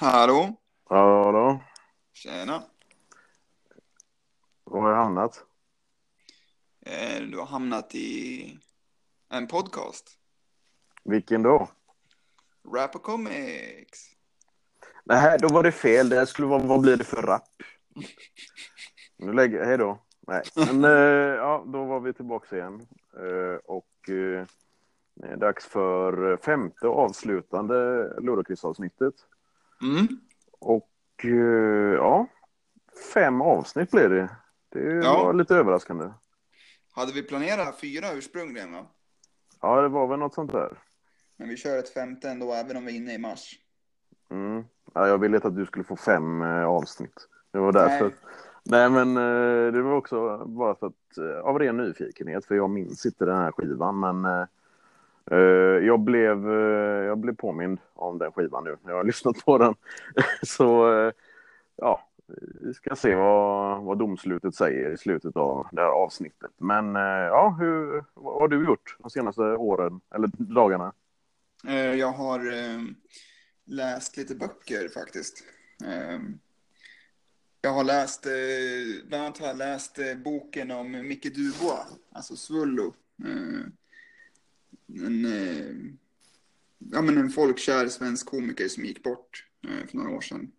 Hallå? Hallå? Tjena. Var har jag hamnat? Eh, Du har hamnat i en podcast. Vilken då? Rap och Comics. Nej, då var det fel. Det här skulle vara, vad blir det för rap? Nu lägger hej då. Nej, men eh, ja, då var vi tillbaka igen. Eh, och eh, det är dags för femte avslutande Ludakris-avsnittet. Mm. Och eh, ja, fem avsnitt blir det. Det Ja. var lite överraskande. Hade vi planerat fyra ursprungligen va? Ja, det var väl något sånt där. Men vi kör ett femte ändå, även om vi är inne i mars. Mm. Ja, jag ville inte att du skulle få fem eh, avsnitt. Det var därför. Nej. Nej, men eh, det var också bara för att av ren nyfikenhet, för jag minns inte den här skivan, men Eh, jag, blev, eh, jag blev påmind om den skivan nu när jag har lyssnat på den. Så eh, ja, vi ska se vad, vad domslutet säger i slutet av det här avsnittet. Men ja, hur, vad har du gjort de senaste åren, eller dagarna? Jag har läst lite böcker faktiskt. Jag har läst, bland annat har jag läst boken om Micke Dubois, alltså Svullo. En, eh, ja, men en folkkär svensk komiker som gick bort eh, för några år sedan.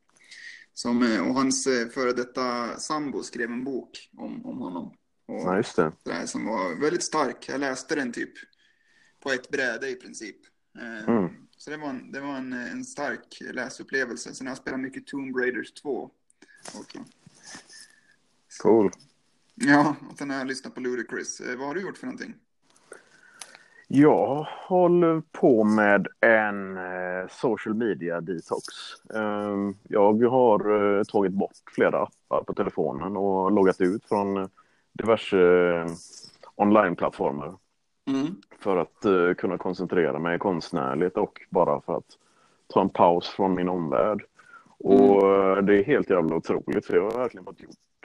Som, eh, och hans före detta sambo skrev en bok om, om honom. Och, Ja, just det. här som var väldigt stark. Jag läste den typ på ett bräde i princip. Mm. Så det var, en, det var en, en stark läsupplevelse. Sen har jag spelat mycket Tomb Raiders 2 också. Cool. Ja, och sen har jag lyssnat på Ludacris. Vad har du gjort för någonting? Jag håller på med en eh, social media detox. Ehm, jag har eh, tagit bort flera appar på telefonen och loggat ut från diverse eh, onlineplattformar Mm. för att kunna koncentrera mig konstnärligt och bara för att ta en paus från min omvärld. Och det är helt jävla otroligt för jag har verkligen fått gjort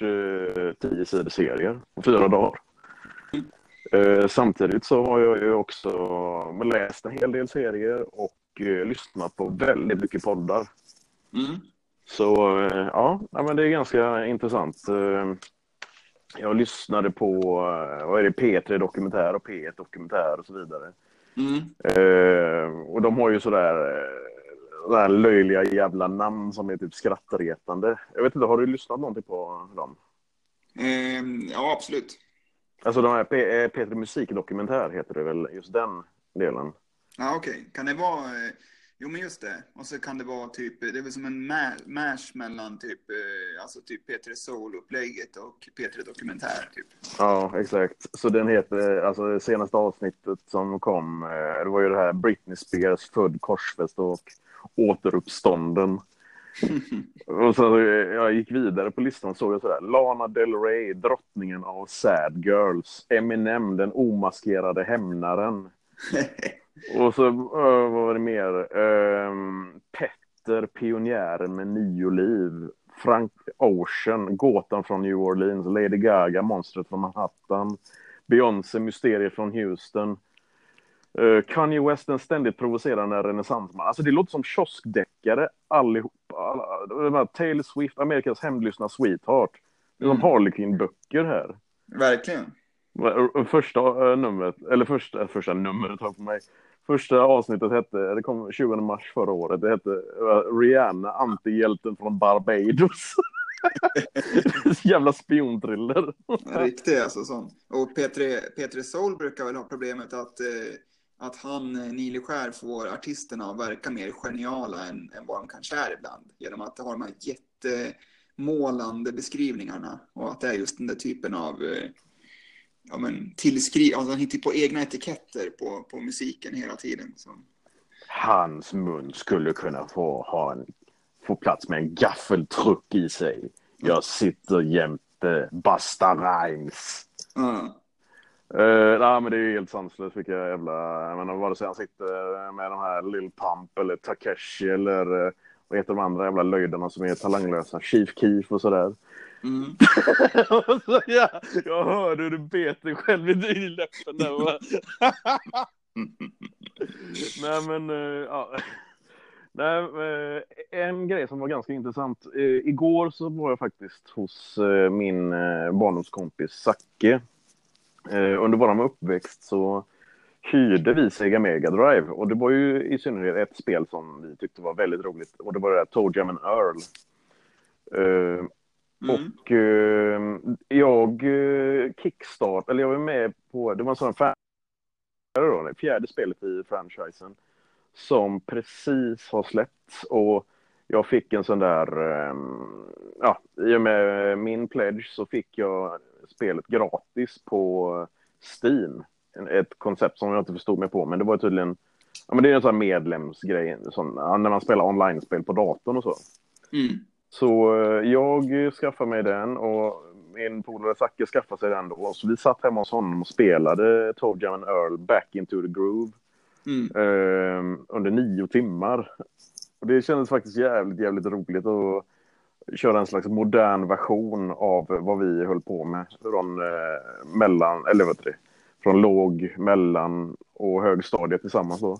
tio sidor serier på fyra dagar. Eh, samtidigt så har jag ju också läst en hel del serier och eh, lyssnat på väldigt mycket poddar. Mm. Så eh, ja, men det är ganska intressant. Jag lyssnade på vad är det, P3 Dokumentär och P1 Dokumentär och så vidare. Mm. Och de har ju sådär sådär löjliga jävla namn som är typ skrattretande. Jag vet inte, har du lyssnat någonting på dem? Ehm, ja, absolut. Alltså de här P- eh, P3 Musikdokumentär heter det väl, just den delen. Ja, okej. Kan det vara... Eh, jo, men just det. Och så kan det vara typ... Det är väl som en ma- mash mellan typ... Eh, alltså typ P3 Soul-upplägget och P3 Dokumentär, typ. Ja, exakt. Så den heter, alltså det senaste avsnittet som kom, det var ju det här Britney Spears född korsfäst och återuppstånden. Och så eh, jag gick vidare på listan såg jag sådär, Lana Del Rey, drottningen av sad girls, Eminem, den omaskerade hämnaren. Och så, eh, vad var det mer? Ehm, Petter, pionjären med nio liv. Frank Ocean, gåtan från New Orleans. Lady Gaga, monstret från Manhattan. Beyoncé, mysteriet från Houston. Uh, Kanye West, den ständigt provocerande renässansman. Alltså det låter som kioskdeckare allihopa. Alla, Taylor Swift, Amerikas hämndlystna sweetheart. Det är som Mm. Harlequin-böcker här. Verkligen. Första eh, numret, eller första, första numret på mig. Första avsnittet hette, det kom 20 mars förra året, det hette eh, Rihanna, antihjälten från Barbados. Jävla spionthriller. Riktig alltså sån. Och P3, P3 Soul brukar väl ha problemet att, eh, att han, eh, Nileskär, får artisterna att verka mer geniala än, än vad de kanske är ibland. Genom att ha de här jättemålande beskrivningarna. Och att det är just den där typen av eh, ja, men, tillskriv... Alltså han hittar på egna etiketter på, på musiken hela tiden. Så. Hans mun skulle kunna få ha en, få plats med en gaffeltruck i sig. Jag sitter jämte Basta Rhymes. Ja. Uh, nej, men det är ju helt sanslöst vilka jävla... Jag menar, vare sig han sitter med de här Lil Pump eller Takeshi eller uh, vad heter de andra jävla löjderna som är talanglösa? Chief Keef och sådär. Mm. Så, ja, jag hörde hur du bet dig själv i läppen där. Nej men, eh, ja. Nej, eh, en grej som var ganska intressant. Eh, igår så var jag faktiskt hos eh, min barndomskompis Zacke. Under vår uppväxt så hyrde vi Sega Mega Drive och det var ju i synnerhet ett spel som vi tyckte var väldigt roligt och det var det där Toe Jam and Earl. Mm. Och jag kickstart, eller jag var med på, det var en sån fan, det fjärde spelet i franchisen som precis har släppts och jag fick en sån där, ehm, ja, i och med min pledge så fick jag spelet gratis på Steam. Ett koncept som jag inte förstod mig på, men det var tydligen, ja men det är en sån här medlemsgrej, sån, när man spelar online-spel på datorn och så. Mm. Så eh, jag skaffade mig den och min polare Zacke skaffade sig den då. Så vi satt hemma hos honom och spelade Toe Jam and Earl Back into the Groove. Mm. Eh, under nio timmar. Och det kändes faktiskt jävligt, jävligt roligt att köra en slags modern version av vad vi höll på med från eh, mellan, eller vet det, från låg, mellan och högstadiet tillsammans. Då.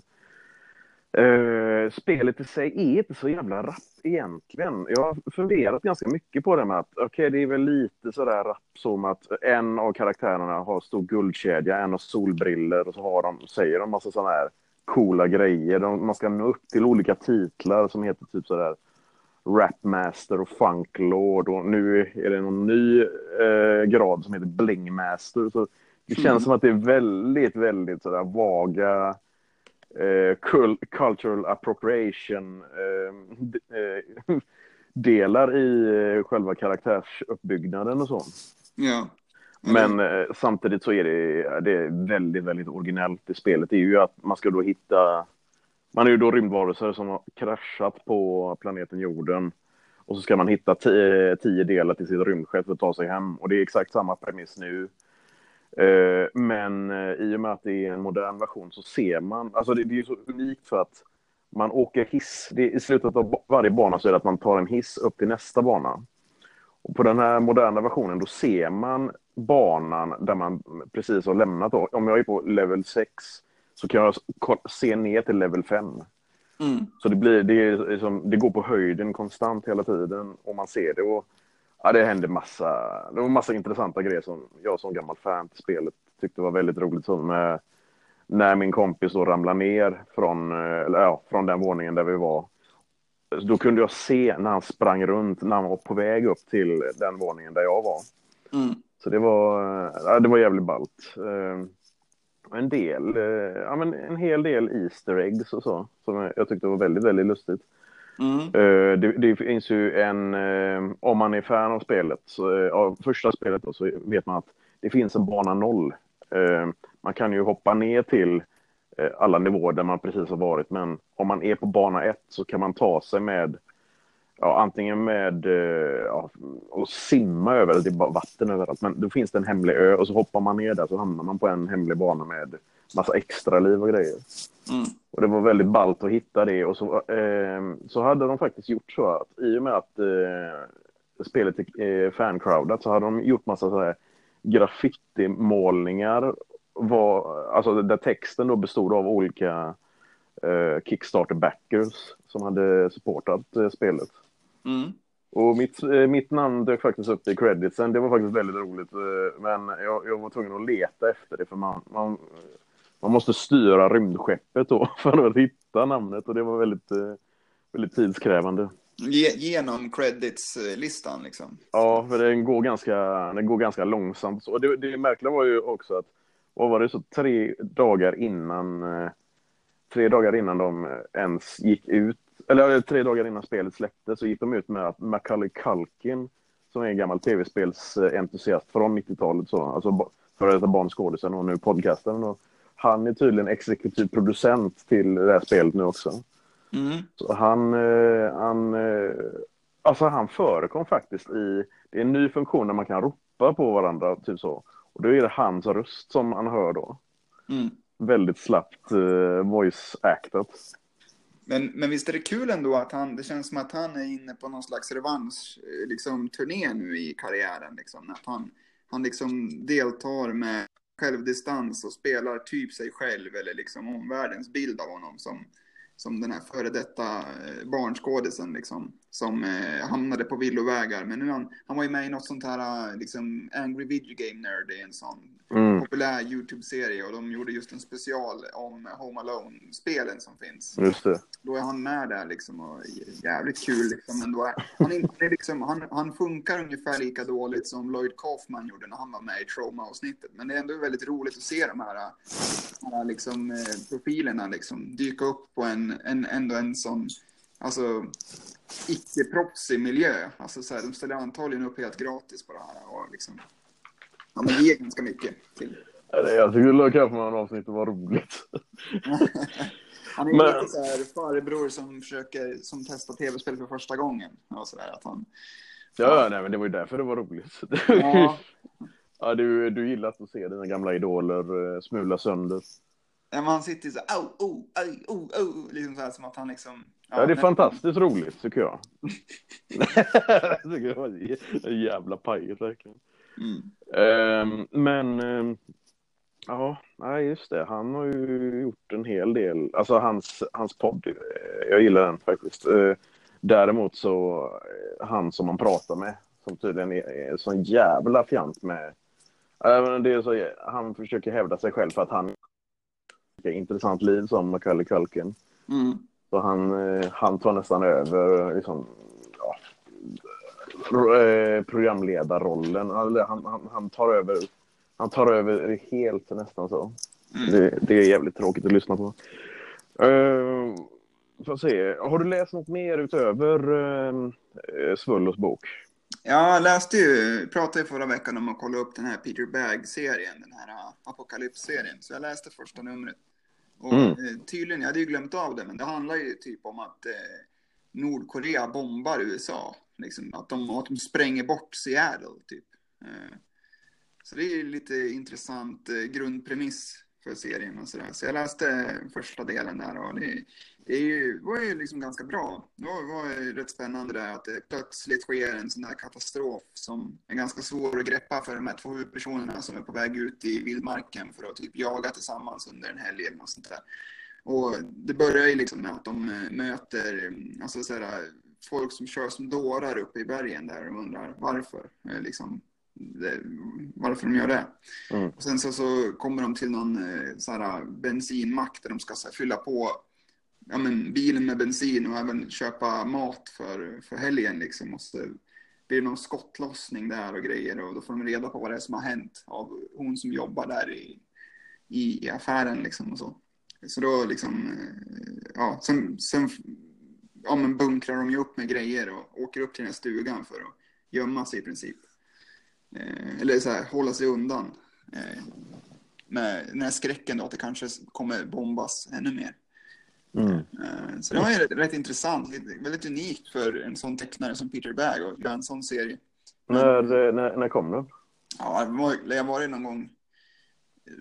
Eh, spelet i sig är inte så jävla rapp egentligen. Jag har funderat ganska mycket på det med att okej, okay, det är väl lite sådär rapp som att en av karaktärerna har stor guldkedja, en har solbriller och så har de, säger de massa sådana här coola grejer. De, man ska nå upp till olika titlar som heter typ sådär Rapmaster och Funklord och nu är det någon ny uh, grad som heter Blingmaster. Så det känns mm. som att det är väldigt, väldigt sådär vaga eh, cultural appropriation eh, eh delar i eh, själva karaktärsuppbyggnaden och så. Ja. Men eh, samtidigt så är det, det är väldigt, väldigt originellt i spelet. Det är ju att man ska då hitta... Man är ju då rymdvarelser som har kraschat på planeten jorden. Och så ska man hitta tio, tio delar till sitt rymdskepp för att ta sig hem. Och det är exakt samma premiss nu. Eh, men eh, i och med att det är en modern version så ser man, alltså det, det är så unikt för att man åker hiss. Det, I slutet av varje bana så är det att man tar en hiss upp till nästa bana. Och på den här moderna versionen då ser man banan där man precis har lämnat. Då. Om jag är på level 6 så kan jag se ner till level 5. Mm. Så det, blir, det, liksom, det går på höjden konstant hela tiden och man ser det. Och Ja, det hände massa, det var massa intressanta grejer som jag som gammal fan till spelet tyckte var väldigt roligt. Som eh, när min kompis då ramlade ner från, eh, eller, ja, från den våningen där vi var. Då kunde jag se när han sprang runt, när han var på väg upp till den våningen där jag var. Mm. Så det var, ja, det var jävligt ballt. Eh, en del, ja men en hel del Easter eggs och så, som jag tyckte var väldigt, väldigt lustigt. Mm. Uh, det, det, finns ju en, uh, om man är fan av spelet, så, av första spelet då, så vet man att det finns en bana noll. man kan ju hoppa ner till alla nivåer där man precis har varit, men om man är på bana ett så kan man ta sig med Ja, antingen med ja, och simma över, det är bara vatten överallt, men då finns det en hemlig ö och så hoppar man ner där så hamnar man på en hemlig bana med massa extra liv och grejer. Mm. Och det var väldigt ballt att hitta det och så, eh, så hade de faktiskt gjort så att i och med att eh, spelet är eh, fancrowdat så hade de gjort massa så här graffitimålningar var, alltså där texten då bestod av olika eh, Kickstarter-backers som hade supportat eh, spelet. Mm. Och mitt, eh, mitt namn dök faktiskt upp i creditsen. Det var faktiskt väldigt roligt. Eh, men jag, jag var tvungen att leta efter det för man, man man måste styra rymdskeppet då för att hitta namnet och det var väldigt, eh, väldigt tidskrävande. Genom credits-listan liksom? Ja, för den går ganska, den går ganska långsamt. Och det, det märkliga var ju också att, vad var det, så tre dagar innan, eh, tre dagar innan de ens gick ut, eller tre dagar innan spelet släpptes så gick de ut med att Macaulay Culkin, som är en gammal tv-spelsentusiast från 90-talet, så, alltså före detta barnskådisen och nu podcastaren, och han är tydligen exekutiv producent till det här spelet nu också. Mm. Så han, eh, han, eh, alltså han förekom faktiskt i, det är en ny funktion där man kan ropa på varandra, typ så. Och då är det hans röst som man hör då. Mm. Väldigt slappt uh, voice-actat. Men, men visst är det kul ändå att han, det känns som att han är inne på någon slags revansch, liksom turné nu i karriären. Liksom. Att han, han liksom deltar med självdistans och spelar typ sig själv eller liksom omvärldens bild av honom som som den här före detta eh, barnskådisen liksom, som eh, hamnade på villovägar. Men nu han, han var ju med i något sånt här, eh, liksom, Angry Video Game Nerd, det är en sån Mm. populär YouTube-serie och de gjorde just en special om Home Alone-spelen som finns. Just det. Då är han med där liksom och jävligt kul liksom. Men då är, han, är, liksom, han, han funkar ungefär lika dåligt som Lloyd Kaufman gjorde när han var med i Trauma-avsnittet. Men det är ändå väldigt roligt att se de här, de här liksom, eh, profilerna liksom, dyka upp på en, en, ändå en sån alltså, icke-proffsig miljö. Alltså, så här, de ställer antagligen upp helt gratis på det här. Och liksom, ja, men ger ganska mycket till. Jag tycker Lloyd Kaufman-avsnittet var roligt. Han är Men- lite så här farbror som försöker, som testar tv-spel för första gången. Och så där, att han, Ja, nej, men det var ju därför det var roligt. ja, Ja, du, du gillar att se dina gamla idoler eh, smula sönder. Ja, han sitter så au, oh, aj, oh, oh, liksom så här som att han liksom... Ja, det är nej, fantastiskt roligt tycker jag. jag tycker det var jävla pajet verkligen. Mm. Ehm, men ehm, ja, nej, just det. Han har ju gjort en hel del. Alltså hans, hans podd, eh, jag gillar den faktiskt. Eh, däremot så eh, han som man pratar med, som tydligen är, är sån jävla fjant med. Det är så, han försöker hävda sig själv för att han intressant liv som Macaulay Culkin. Mm. Så han, eh, han tar nästan över liksom, ja, eh, programledarrollen. Han, han, han, tar över, han tar över helt nästan så. Mm. Det, det är jävligt tråkigt att lyssna på. Uh, får se. Har du läst något mer utöver uh, Svullos bok? Ja, jag läste ju, pratade ju förra veckan om att kolla upp den här Peter Bagg-serien, den här uh, Apocalypse-serien. Så jag läste första numret. Och Mm. eh, tydligen, jag hade ju glömt av det, men det handlar ju typ om att eh, Nordkorea bombar USA. Liksom, att, de, att de spränger bort Seattle, typ. Eh, så det är ju lite intressant eh, grundpremiss för serien och sådär. Så jag läste första delen där och det, det ju, var ju liksom ganska bra. Det var, var ju rätt spännande där att det plötsligt sker en sån där katastrof som är ganska svår att greppa för de här två huvudpersonerna som är på väg ut i vildmarken för att typ jaga tillsammans under en helg eller något sånt där. Och det börjar ju liksom med att de eh, möter alltså så här, folk som kör som dårar uppe i bergen där och undrar varför. eh, Liksom, det, varför de gör det. Mm. Och sen så, så kommer de till någon eh, så här, bensinmack där de ska här, fylla på ja, men, bilen med bensin och även köpa mat för, för helgen. Liksom. Och så blir det någon skottlossning där och grejer och då får de reda på vad det är som har hänt av hon som jobbar där i, i, i affären. Liksom, och så. så då liksom, eh, ja, sen, sen ja, men bunkrar de ju upp med grejer och åker upp till den här stugan för att gömma sig i princip. Eh, eller så här, hålla sig undan. Eh, med den här skräcken då att det kanske kommer bombas ännu mer. Mm. Eh, Så det var ju rätt, rätt intressant, väldigt unikt för en sån tecknare som Peter Bagg att göra en sån serie. När, eh, när, när kom den? Ja, jag var det någon gång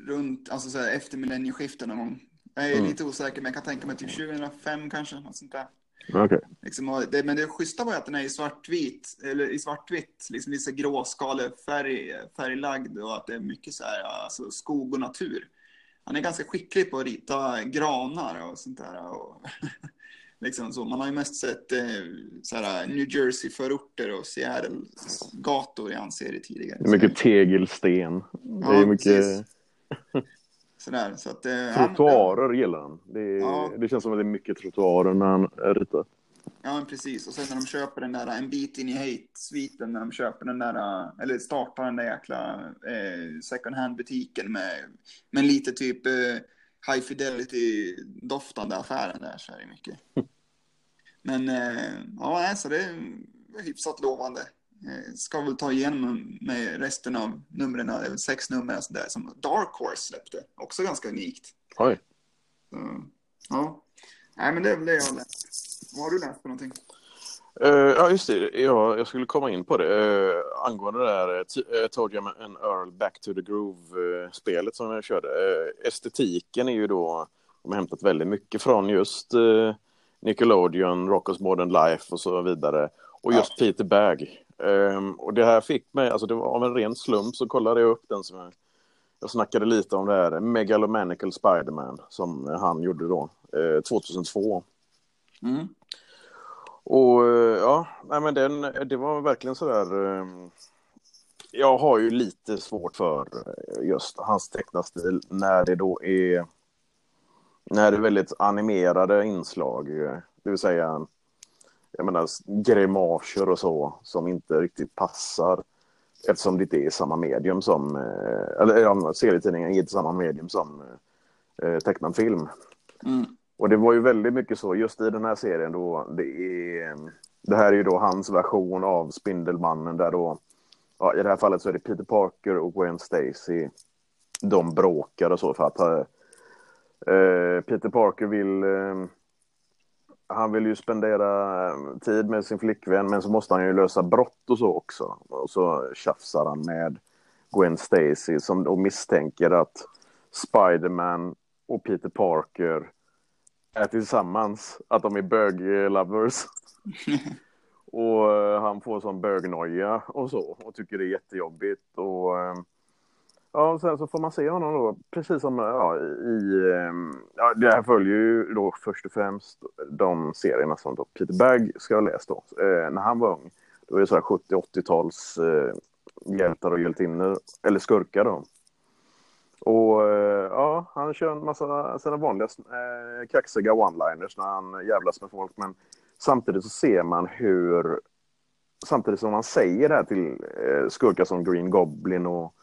runt, alltså så här, efter millennieskiftet någon gång. Jag är Mm. lite osäker, men jag kan tänka mig typ 2005 kanske, något sånt där. Okej. Liksom, det, men det schyssta var ju att den är i svartvit, eller i svartvitt, liksom lite så här gråskalefärg, färglagd och att det är mycket så här, alltså skog och natur. Han är ganska skicklig på att rita granar och sånt där. Och liksom så. Man har ju mest sett eh, så här, New Jersey-förorter och Seattle-gator i hans serie tidigare. Det är mycket tegelsten. Det är Ja, mycket. Sådär, så att, eh, ja, trottoarer gillar han. Det, är, Ja. det känns som att det är mycket trottoarer när han ritar. Ja, men precis. Och sen när de köper den där En bit in i hate-sviten, när de köper den där, eller startar den där jäkla eh, second hand-butiken med, med lite typ eh, high fidelity-doftande affären där, så är det mycket. Men eh, ja, nej, så det är hyfsat lovande. Eh, ska väl ta igenom med resten av numren, det är väl sex nummer så där, som Dark Horse släppte. Också ganska unikt. Oj. Så, ja, nej, men det är väl det jag har läst. Vad har du läst för någonting? Eh, ja, just det. Ja, jag skulle komma in på det. Uh, angående det där uh, t- uh, Told You and Earl Back to the Groove-spelet som jag körde. Eh, estetiken är ju då, de har hämtat väldigt mycket från just uh, Nickelodeon, Rocko's Modern Life och så vidare. Och just Peter Bagg. Ehm, och det här fick mig, alltså det var av en ren slump så kollade jag upp den som jag, jag snackade lite om det här Megalomanical Spiderman som han gjorde då, eh, 2002. Mm. Och eh, ja, nej, men den, det var verkligen sådär. Eh, jag har ju lite svårt för eh, just hans tecknarstil när det då är när det är väldigt animerade inslag, det vill säga jag menar grimaser och så som inte riktigt passar eftersom det inte är samma medium som, eller ja, serietidningen är inte samma medium som eh, tecknad film. Mm. Och det var ju väldigt mycket så just i den här serien då. Det, är, det här är ju då hans version av Spindelmannen där då, ja, i det här fallet så är det Peter Parker och Gwen Stacy. De bråkar och så för att äh, Peter Parker vill äh, han vill ju spendera eh, tid med sin flickvän men så måste han ju lösa brott och så också. Och så tjafsar han med Gwen Stacy som då misstänker att Spiderman och Peter Parker är tillsammans, att de är bög-lovers. och uh, han får sån bögnoja och så och tycker det är jättejobbigt. Och uh, ja, sen så får man se honom då, precis som ja, i... Ja, det här följer ju då först och främst de serierna som då Peter Berg ska ha läst då. När han var ung, då är det så här 70-80-tals hjältar och hjältinnor, eller skurkar då. Och eh, ja, han kör en massa sina vanliga eh, kaxiga one-liners när han jävlas med folk. Men samtidigt så ser man hur, samtidigt som han säger det här till eh, skurkar som Green Goblin och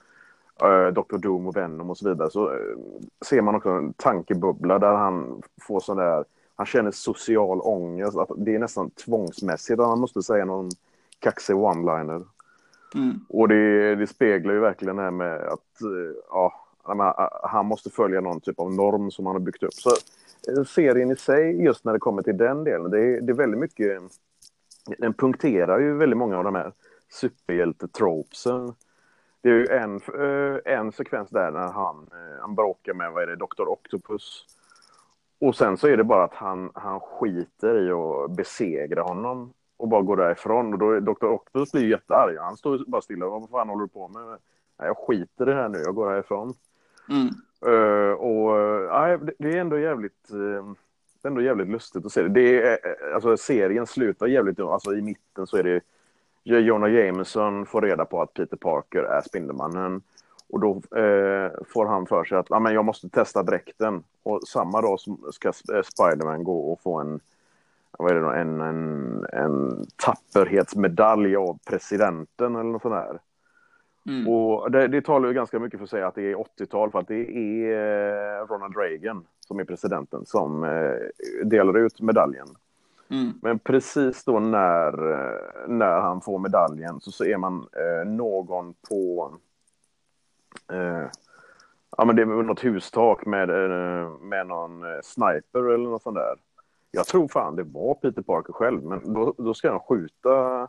eh, Dr. Doom och Venom och så vidare, så eh, ser man också en tankebubbla där han får sån där, han känner social ångest. Att det är nästan tvångsmässigt att han måste säga någon kaxig one-liner. Mm. Och det, det speglar ju verkligen det här med att, eh, ja, han måste följa någon typ av norm som han har byggt upp. Så eh, serien i sig, just när det kommer till den delen, det är, det är väldigt mycket... Den punkterar ju väldigt många av de här superhjältetropsen. Det är ju en, eh, en sekvens där när han, eh, han bråkar med, vad är det, Dr. Octopus. Och sen så är det bara att han, han skiter i att besegra honom och bara går därifrån. Och då är Dr. Octopus blir ju jättearg. Han står bara stilla. Vad fan håller du på med? Nej, jag skiter i det här nu. Jag går härifrån. Mm. Uh, och uh, det är ändå jävligt, uh, det är ändå jävligt lustigt att se det. det är, alltså, serien slutar jävligt, alltså i mitten så är det Jonah Jameson får reda på att Peter Parker är Spindelmannen. Och då eh, får han för sig att ah, men jag måste testa dräkten. Och samma dag ska Spiderman gå och få en, vad är det då, en, en, en tapperhetsmedalj av presidenten eller något sånt där. Mm. Och det, det talar ju ganska mycket för sig att det är 80-tal för att det är eh, Ronald Reagan som är presidenten som eh, delar ut medaljen. Mm. Men precis då när, eh, när han får medaljen så ser man eh, någon på eh, ja, men det är något hustak med, med någon sniper eller något sånt där. Jag tror fan det var Peter Parker själv, men då, då ska han skjuta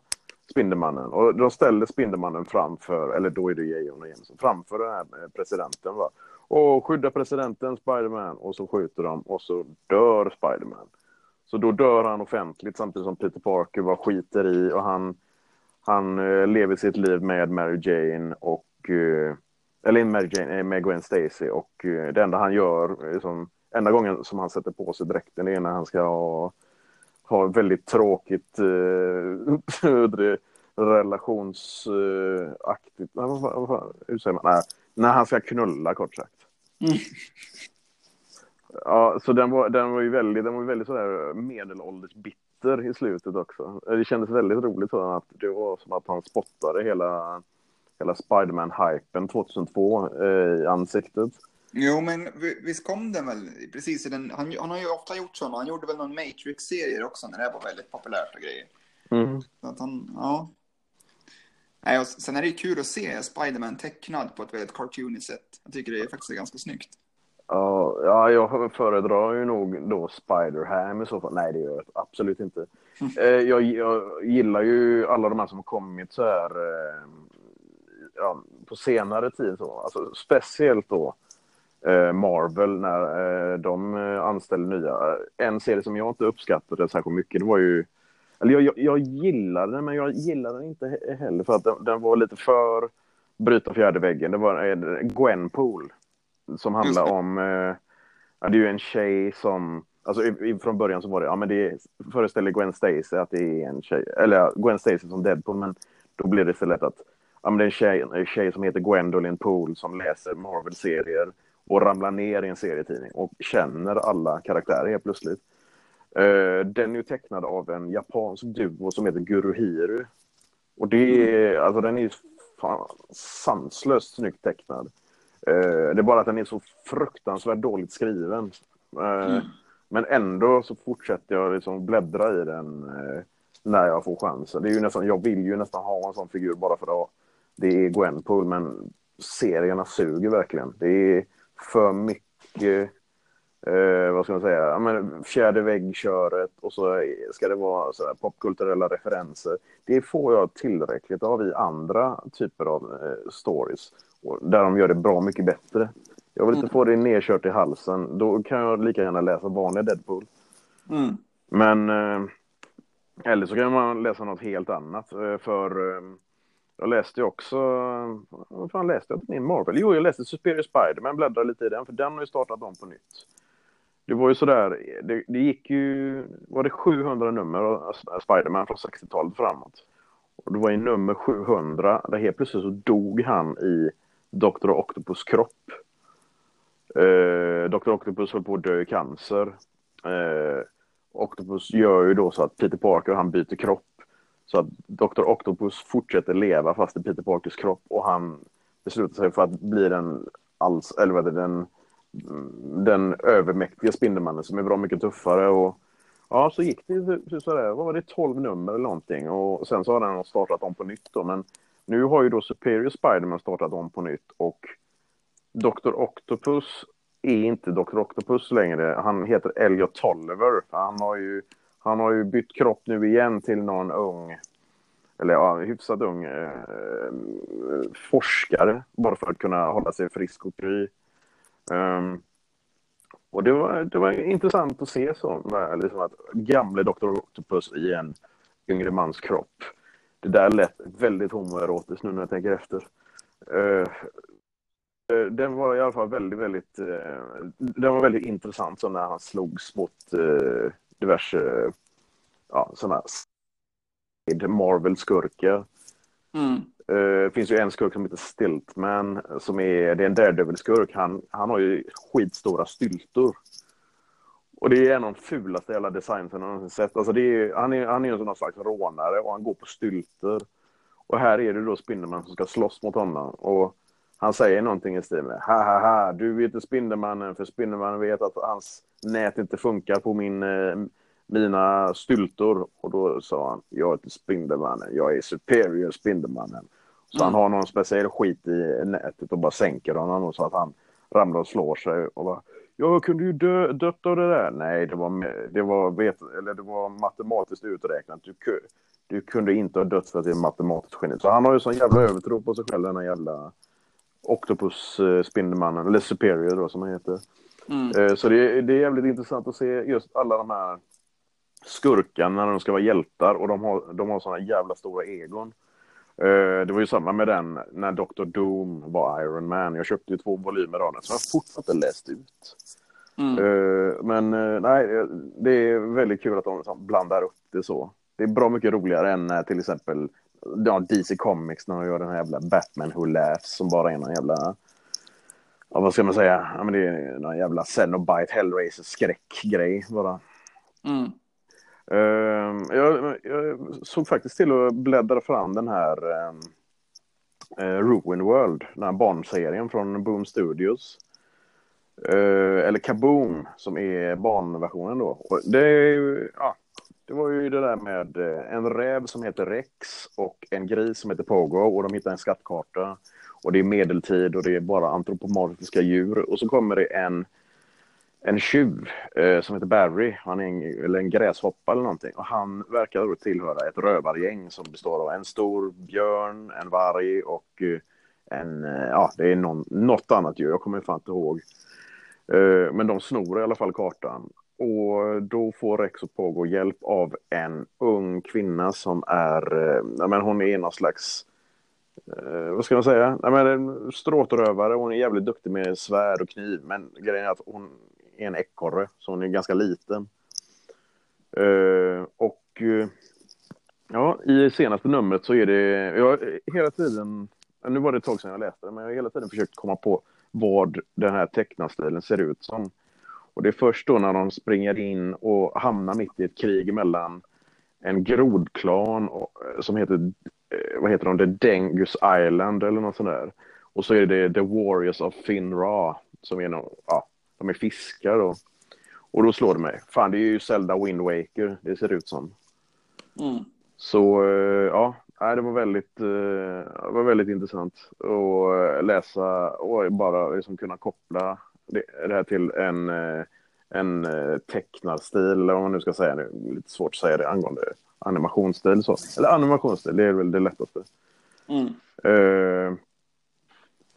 Spindelmannen. Och då ställer Spindelmannen framför, eller då är det Jonah Jameson, framför den här eh, presidenten. Va? Och skydda presidenten, Spiderman. Och så skjuter de och så dör Spiderman. Så då dör han offentligt samtidigt som Peter Parker var skiter i och han, han eh, lever sitt liv med Mary Jane och uh, eller Mary Jane, eh, med Gwen Stacy och det enda han gör, liksom, enda gången som han sätter på sig dräkten är när han ska ha har väldigt tråkigt eh, relationsaktigt, eh, vad, vad, hur säger man, Nej, när han ska knulla kort sagt. Mm. Ja, så den var, den var ju väldigt, den var väldigt sådär medelålders bitter i slutet också. Det kändes väldigt roligt så att det var som att han spottade hela, hela Spiderman-hypen 2002 eh, i ansiktet. Jo, men visst kom den väl precis i den, han, han har ju ofta gjort sådana, han gjorde väl någon Matrix-serie också när det var väldigt populärt och grejer. Mm. Så att han, ja. Nej, och sen är det ju kul att se Spiderman tecknad på ett väldigt cartoonigt sätt. Jag tycker det är faktiskt ganska snyggt. Ja, ja, jag föredrar ju nog då Spider-Ham i så fall. Nej, det gör jag absolut inte. Mm. Eh, jag, jag, gillar ju alla de här som har kommit så här eh, ja, på senare tid. Så. Alltså, speciellt då Marvel när eh, de eh, anställde nya. En serie som jag inte uppskattade särskilt mycket, det var ju... Eller jag, jag, jag gillade den, men jag gillade den inte heller för att den, den var lite för bryta fjärde väggen. Det var eh, Gwenpool som handlar om, eh, ja, det är ju en tjej som, alltså från början så var det, ja men det föreställer Gwen Stacy att det är en tjej, eller Gwen Stacy som Deadpool, men då blir det istället att ja, men det är en tjej, en tjej som heter Gwendolyn Pool som läser Marvel-serier och ramlar ner i en serietidning och känner alla karaktärer helt plötsligt. Uh, den är ju tecknad av en japansk duo som heter Guruhiru. Och det är, alltså den är fan sanslöst snyggt tecknad. Uh, det är bara att den är så fruktansvärt dåligt skriven. Uh, mm. Men ändå så fortsätter jag liksom bläddra i den när jag får chansen. Det är ju nästan, jag vill ju nästan ha en sån figur bara för att det är Gwenpool, men serierna suger verkligen. Det är för mycket, eh, vad ska man säga, ja, men fjärde väggköret och så ska det vara så popkulturella referenser. Det får jag tillräckligt av i andra typer av eh, stories, där de gör det bra mycket bättre. Jag vill inte mm. få det nedkört i halsen, då kan jag lika gärna läsa vanlig Deadpool. Mm. Men, eh, eller så kan man läsa något helt annat, eh, för eh, jag läste ju också, vad fan läste jag min Marvel? Jo, jag läste Superior Spider-Man, bläddrade lite i den, för den har ju startat om på nytt. Det var ju sådär, det, det gick ju, var det 700 nummer av Spider-Man från 60-talet framåt. Och det var i nummer 700, där helt plötsligt så dog han i Dr. Octopus kropp. Eh, Dr. Octopus höll på att dö i cancer. Eh, Octopus gör ju då så att Peter Parker han byter kropp så att Dr. Octopus fortsätter leva fast i Peter Parkers kropp och han beslutar sig för att bli den, alls, eller vad det, den, den övermäktiga Spindelmannen som är bra mycket tuffare. Och, ja, så gick det sådär, vad var det, 12 nummer eller någonting och sen så har den startat om på nytt då. Men nu har ju då Superior Spiderman startat om på nytt och Dr. Octopus är inte Dr. Octopus längre. Han heter Elliot Tolliver. Han har ju han har ju bytt kropp nu igen till någon ung, eller ja, hyfsat ung eh, forskare, bara för att kunna hålla sig frisk och kry. Um, ehm, och det var, det var intressant att se så, eh, liksom att gamle Dr. Octopus i en yngre mans kropp. Det där lät väldigt homoerotiskt nu när jag tänker efter. Uh, den var i alla fall väldigt, väldigt, uh, den var väldigt intressant så när han slogs mot uh, diverse ja, sådana Marvel-skurkar. Mm. Uh, finns ju en skurk som heter Stiltman, som är, det är en Daredevil-skurk. Han, han har ju skitstora styltor. Och det är en av de fulaste jävla designsen jag någonsin sett. Alltså det är, han är, han är en sån slags rånare och han går på styltor. Och här är det då Spindelman som ska slåss mot honom. Och han säger någonting i stil med ha ha ha, du är inte Spindelmannen för Spindelmannen vet att hans nät inte funkar på min, eh, mina styltor. Och då sa han, jag är inte Spindelmannen, jag är Superior Spindelmannen. Så mm. han har någon speciell skit i nätet och bara sänker honom så att han ramlar och slår sig. Och bara, jag kunde ju dö, dött av det där. Nej, det var, det var, vet, eller det var matematiskt uträknat. Du, du kunde inte ha dött för att det är matematiskt geni. Så han har ju sån jävla övertro på sig själv, den här jävla Octopus eh, Spindelmannen, eller Superior då som han heter. Mm. Eh, så det, det är jävligt intressant att se just alla de här skurkarna när de ska vara hjältar och de har, de har sådana jävla stora egon. Uh, det var ju samma med den när Dr. Doom var Iron Man. Jag köpte ju två volymer av den som jag fortfarande inte läst ut. Mm. Men nej, det är väldigt kul att de liksom blandar upp det så. Det är bra mycket roligare än till exempel ja, DC Comics när de gör den här jävla Batman Who Laughs som bara är någon jävla ja, vad ska man säga? Ja, men det är någon jävla Cenobite Hellraiser skräckgrej bara. Mm. Uh, jag, jag, såg faktiskt till att bläddra fram den här uh, Ruin World, den här barnserien från Boom Studios. Uh, eller Kaboom, som är barnversionen då. Och det, är ju, ja, det var ju det där med eh, en räv som heter Rex och en gris som heter Pogo och de hittar en skattkarta. Och det är medeltid och det är bara antropomorfiska djur. Och så kommer det en en tjuv eh, som heter Barry, han är en, eller en gräshoppa eller någonting. Och han verkar då tillhöra ett rövargäng som består av en stor björn, en varg och eh, en, eh, ja det är någon, något annat djur, jag kommer fan inte ihåg. Eh, men de snor i alla fall kartan. Och då får Rex och Pogo hjälp av en ung kvinna som är, eh, men hon är någon slags eh, vad ska man säga? Nej, men en stråtrövare. Hon är jävligt duktig med svärd och kniv. Men grejen är att hon är en ekorre, så hon är ganska liten. Eh, och eh, ja, i senaste numret så är det... Jag har hela tiden... Nu var det ett tag sedan jag läste det, men jag har hela tiden försökt komma på vad den här tecknarstilen ser ut som. Och det är först då när de springer in och hamnar mitt i ett krig mellan en grodklan och, som heter, eh, vad heter de, The Dengus Island eller något sånt där. Och så är det The Warriors of Finra som är någon, ja, de är fiskar då. Och då slår det mig, fan det är ju Zelda Wind Waker det ser ut som. Mm. Så eh, ja, det var väldigt, eh, det var väldigt intressant att läsa och bara liksom kunna koppla det, det här till en, en tecknarstil, eller vad man nu ska säga. Nu, lite svårt att säga det angående animationsstil. Så. Eller animationsstil, det är väl det lättaste. Mm. Uh,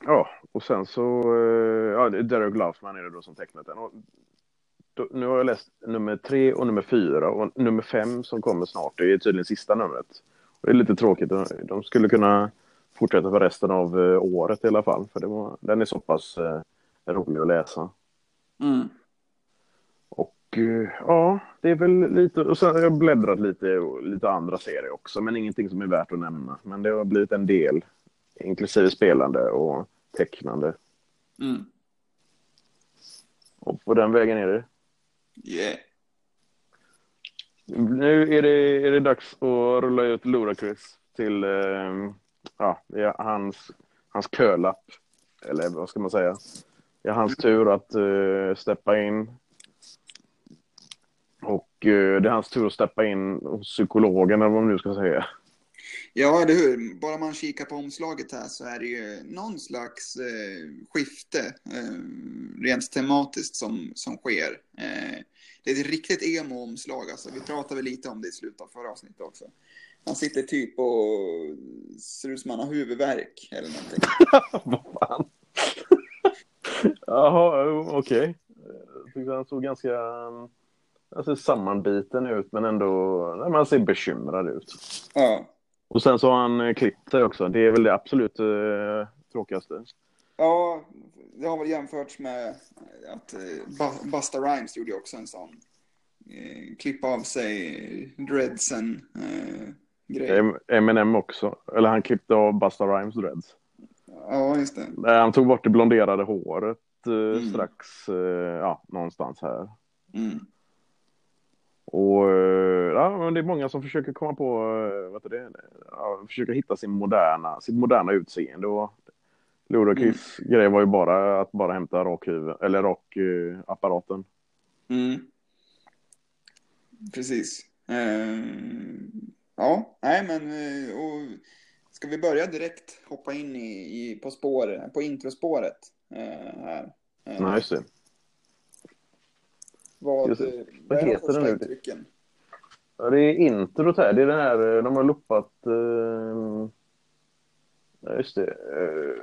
ja, och sen så, uh, ja, Derek Glassman är det då som tecknat den. Och då, nu har jag läst nummer tre och nummer fyra och nummer fem som kommer snart, det är tydligen sista numret. Och det är lite tråkigt, de skulle kunna fortsätta för resten av uh, året i alla fall, för det var, den är så pass rolig att läsa. Mm. Och ja, det är väl lite, och sen har jag bläddrat lite lite andra serier också, men ingenting som är värt att nämna. Men det har blivit en del, inklusive spelande och tecknande. Mm. Och på den vägen är det. Yeah. Nu är det, är det dags att rulla ut Ludacris till eh, ja, hans, hans kölapp. Eller vad ska man säga? Det är hans tur att uh, steppa in och eh, det är hans tur att steppa in hos psykologen eller vad man nu ska säga. Ja, eller hur. Bara man kikar på omslaget här så är det ju någon slags eh, skifte eh, rent tematiskt som, som sker. Eh, det är ett riktigt emo-omslag. Alltså. Vi pratade lite om det i slutet av förra avsnittet också. Han sitter typ och ser ut som han har huvudvärk eller någonting. Vad fan? Jaha, okej. Okay. Jag tyckte han såg ganska han ser sammanbiten ut men ändå, man ser bekymrad ut. Ja. Och sen så har han eh, klippt sig också. Det är väl det absolut eh, tråkigaste. Ja, det har väl jämförts med att eh, Busta Rhymes gjorde också en sån eh, klippa av sig dreadsen eh, grej. Eminem också. Eller han klippte av Busta Rhymes dreads. Ja, just det. Han tog bort det blonderade håret eh, mm. strax, eh, ja, någonstans här. Mm. Och eh, ja, men det är många som försöker komma på, vad är det, ja, försöker hitta sin moderna, sitt moderna utseende. Och Ludacris mm. grej var ju bara att bara hämta rakhuvud, eller rakapparaten. Mm. Precis. Uh, ja, nej men och ska vi börja direkt hoppa in i, i på spår, på introspåret uh, här? Uh, Nej, just det. Vad, Just, vad heter den nu? Ja, det är introt här. Det är den här, de har loppat... Uh, just det. Uh,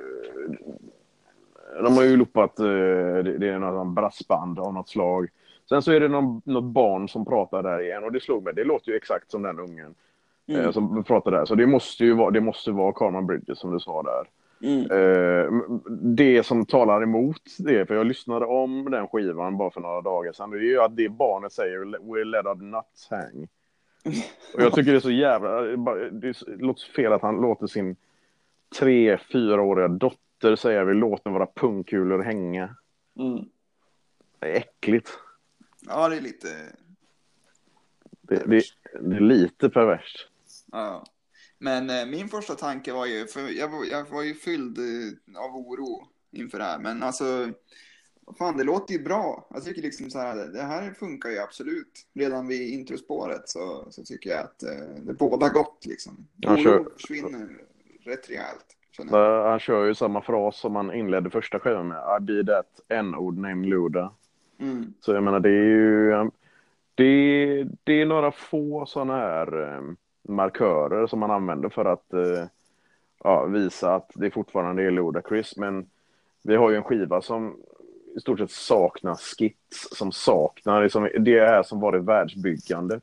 de har ju loppat, det, det är något brassband av något slag. Sen så är det någon, något barn som pratar där igen och det slog mig. Det låter ju exakt som den ungen mm. som pratar där. Så det måste ju vara, det måste vara Carman Bridges som du sa där. Mm. Eh, det som talar emot det, för jag lyssnade om den skivan bara för några dagar sedan, det är ju att det barnet säger “We'll let our nuts hang”. Och jag tycker det är så jävla... Det låter fel att han låter sin tre, fyraåriga dotter säga “Vi låter våra pungkulor hänga”. Mm. Det är äckligt. Ja, det är lite... Det, det, det är lite perverst. Ja. Men eh, min första tanke var ju, för jag, jag var ju fylld eh, av oro inför det här, men alltså, fan det låter ju bra. Jag tycker liksom så här, det här funkar ju absolut. Redan vid introspåret så, så tycker jag att eh, det båda gott liksom. Han kör... försvinner rätt rejält. Han kör ju samma fras som han inledde första skivan med. I be that n-ord named Luda. Mm. Så jag menar det är ju, det, det är några få sådana här markörer som man använder för att eh, ja, visa att det fortfarande är Ludacris. Men vi har ju en skiva som i stort sett saknar skits, som saknar liksom, det här som varit världsbyggandet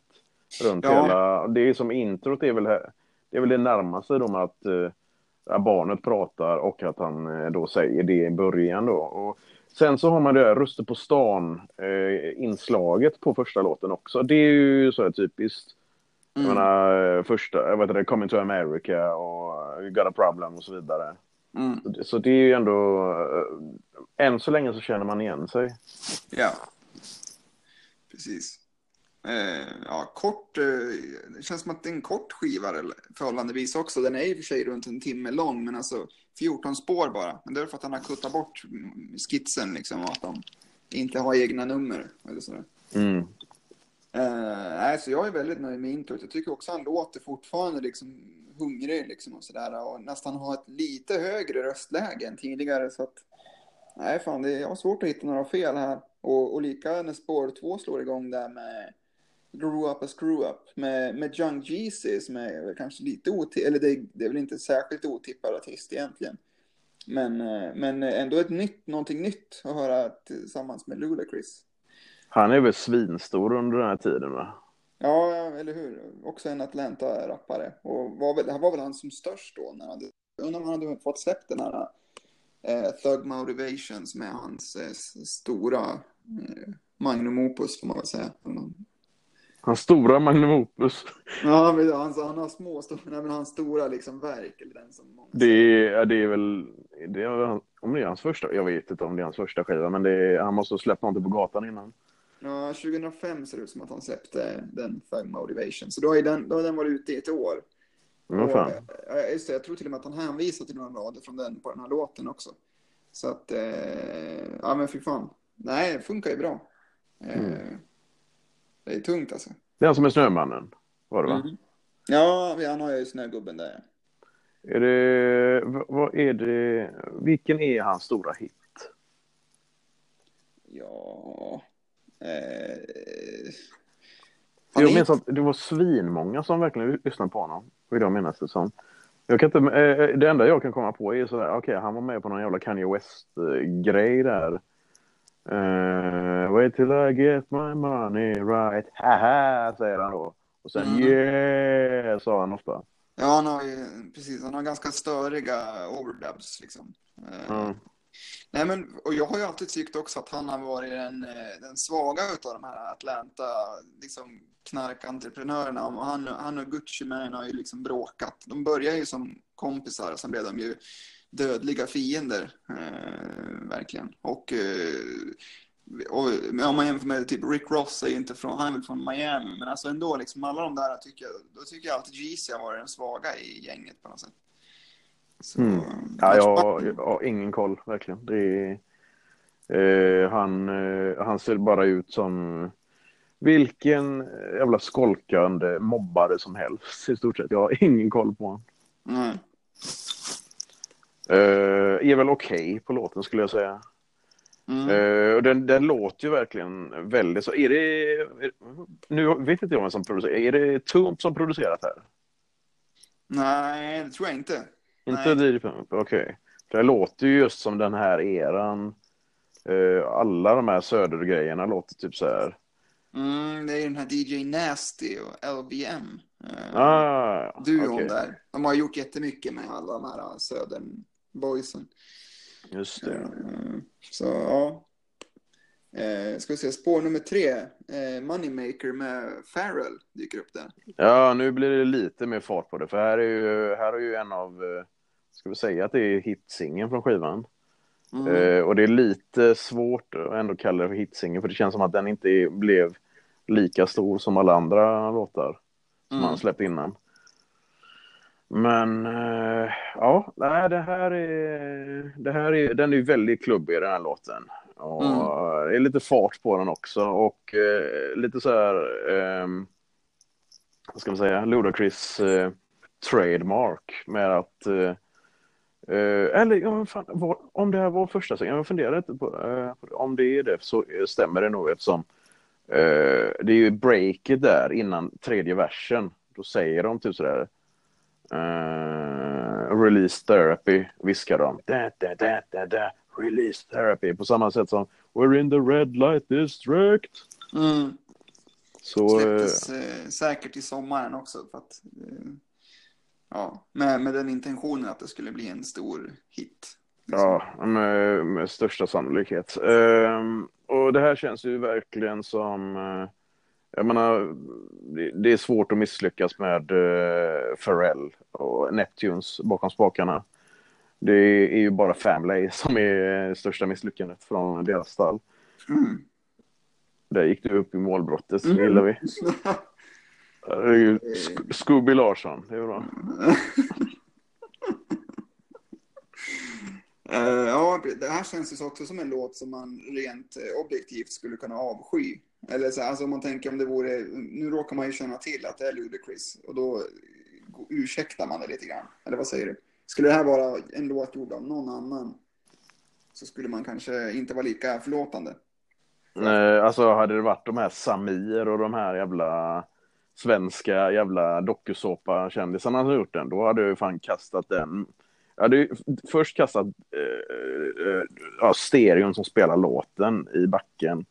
runt ja. hela. Det är som introt är väl, det är väl det närmaste då med att att barnet pratar och att han eh, då säger det i början då. Och sen så har man det där Röster på stan-inslaget på första låten också. Det är ju så här typiskt. Jag Mm. menar, första, vad heter det, Coming to America och You got a problem och så vidare. Mm. Så det- Så det är ju ändå, eh, än så länge så känner man igen sig. Ja, precis. Eh, ja, kort. Eh, det känns som att det är en kort skiva förhållandevis också. Den är i och för sig runt en timme lång, men alltså 14 spår bara. Men det är för att han har kuttat bort skitsen liksom och att de inte har egna nummer eller sådär. Mm. Eh, nej, så jag är väldigt nöjd med introt. Jag tycker också han låter fortfarande liksom hungrig liksom och sådär och nästan har ett lite högre röstläge än tidigare så att nej fan, det är, jag har svårt att hitta några fel här och, och lika när spår två slår igång där med Grew Up a Screw Up med, med Young Jeezy som är väl kanske lite otippad, eller det, det är väl inte särskilt otippad artist egentligen. Men, eh, men ändå ett nytt, någonting nytt att höra tillsammans med Ludacris. Han är väl svinstor under den här tiden va? Ja, eller hur? Också en Atlanta-rappare. Och var väl, var väl han som störst då. När han undrar om han hade fått släppt den här eh, Thug Motivations med hans eh, stora eh, magnum opus får man väl säga. Hans stora magnum opus. Ja, men han, han har små, stora, nej, men hans stora liksom verk. Eller den som Det är, det är väl, det är, om det är hans första, jag vet inte om det är hans första skiva, men är, han måste ha släppt någonting på gatan innan. Ja, 2005 ser det ut som att han släppte den Thug Motivation. Så då har, den, då har den varit ute i ett år. Vad fan. Och, eh, just det, jag tror till och med att han hänvisar till några rader från den på den här låten också. Så att, eh, ja men fy fan. Nej, det funkar ju bra. Eh, Mm. Det är tungt alltså. Han som är Snömannen, var det va? Mm. Ja, han har ju snögubben där. Är det, vad är det, vilken är hans stora hit? Ja. Eh, Jag minns att det var svinmånga som verkligen lyssnade på honom, vill jag minnas det som. Jag kan inte, eh, det enda jag kan komma på är sådär, okej, han var med på någon jävla Kanye West-grej där. Uh, wait till I get my money right, haha, säger han då. Och sen Mm. yeah, sa han ofta. Ja, han har ju, precis, han har ganska störiga overdubs liksom. Eh, Mm. Nej, men, och jag har ju alltid tyckt också att han har varit den, eh, den svaga utav de här Atlanta liksom, knarkentreprenörerna. Och han, han och Gucci Mane har ju liksom bråkat. De började ju som kompisar och sen blev de ju dödliga fiender. Eh, verkligen. Och, eh, och om man jämför med typ Rick Ross är ju inte från, han är väl från Miami, men alltså ändå liksom alla de där tycker jag, då tycker jag alltid Jeezy har varit den svaga i gänget på något sätt. Så, Mm. Ja, jag, jag har ingen koll, verkligen. Det är, eh, han, eh, han ser bara ut som vilken jävla skolkande mobbare som helst i stort sett. Jag har ingen koll på honom. Nej. Eh, är väl okej på låten skulle jag säga. Mm. Eh, och den, den låter ju verkligen väldigt så. Är det, är, nu vet inte jag vem som producerar. Är det Toomp som producerat här? Nej, det tror jag inte. Inte. DJ Pump, okej. För det låter ju just som den här eran. Eh, alla de här södergrejerna låter typ så här. Mm, det är den här DJ Nasty och LBM. Eh, Ah, duon okej. där. De har gjort jättemycket med alla de här Södern boysen. Just det. Eh, så ja. Eh, ska vi se, spår nummer tre. Eh, Moneymaker med Farrell dyker upp där. Ja, nu blir det lite mer fart på det. För här är ju, här är ju en av, eh, ska vi säga att det är hitsingen från skivan. Mm. Eh, och det är lite svårt att ändå kalla det för hitsingen. För det känns som att den inte blev lika stor som alla andra låtar som Mm. han släppt innan. Men eh, ja, nej, det här är, det här är, den är ju väldigt klubbig den här låten. Och Mm. det är lite fart på den också och eh, lite så här, ehm, vad ska man säga, Ludacris trademark med att eh, Eh, eller ja, fan, vad, om det här var första singeln, jag funderar inte på, eh, om det är det så eh, stämmer det nog eftersom eh, det är ju breaket där innan tredje versen. Då säger de typ sådär eh, release therapy, viskar de. Da, da, da, da, da, release therapy på samma sätt som we're in the red light district. Mm. Så eh, Släpptes eh, säkert i sommaren också. För att, eh, ja, med, med den intentionen att det skulle bli en stor hit. Ja, med, med största sannolikhet. Ehm, och det här känns ju verkligen som... eh, jag menar, det, det är svårt att misslyckas med uh, Pharrell och Neptunes bakom spakarna. Det är ju bara Family som är största misslyckandet från deras stall. Mm. Där gick du upp i målbrottet, det Mm. gillar vi. Sk- Scooby Larsson, det är bra. Eh, ja, det här känns ju också som en låt som man rent eh, objektivt skulle kunna avsky. Eller så, alltså om man tänker om det vore, nu råkar man ju känna till att det är Ludacris och då ursäktar man det lite grann. Eller vad säger du? Skulle det här vara en låt gjord av någon annan så skulle man kanske inte vara lika förlåtande. Eh, Alltså hade det varit de här Samir och de här jävla svenska jävla dokusåpa-kändisarna som gjort den, då hade jag ju fan kastat den. Jag hade ju först kastat eh, eh, ja, stereon som spelar låten i backen.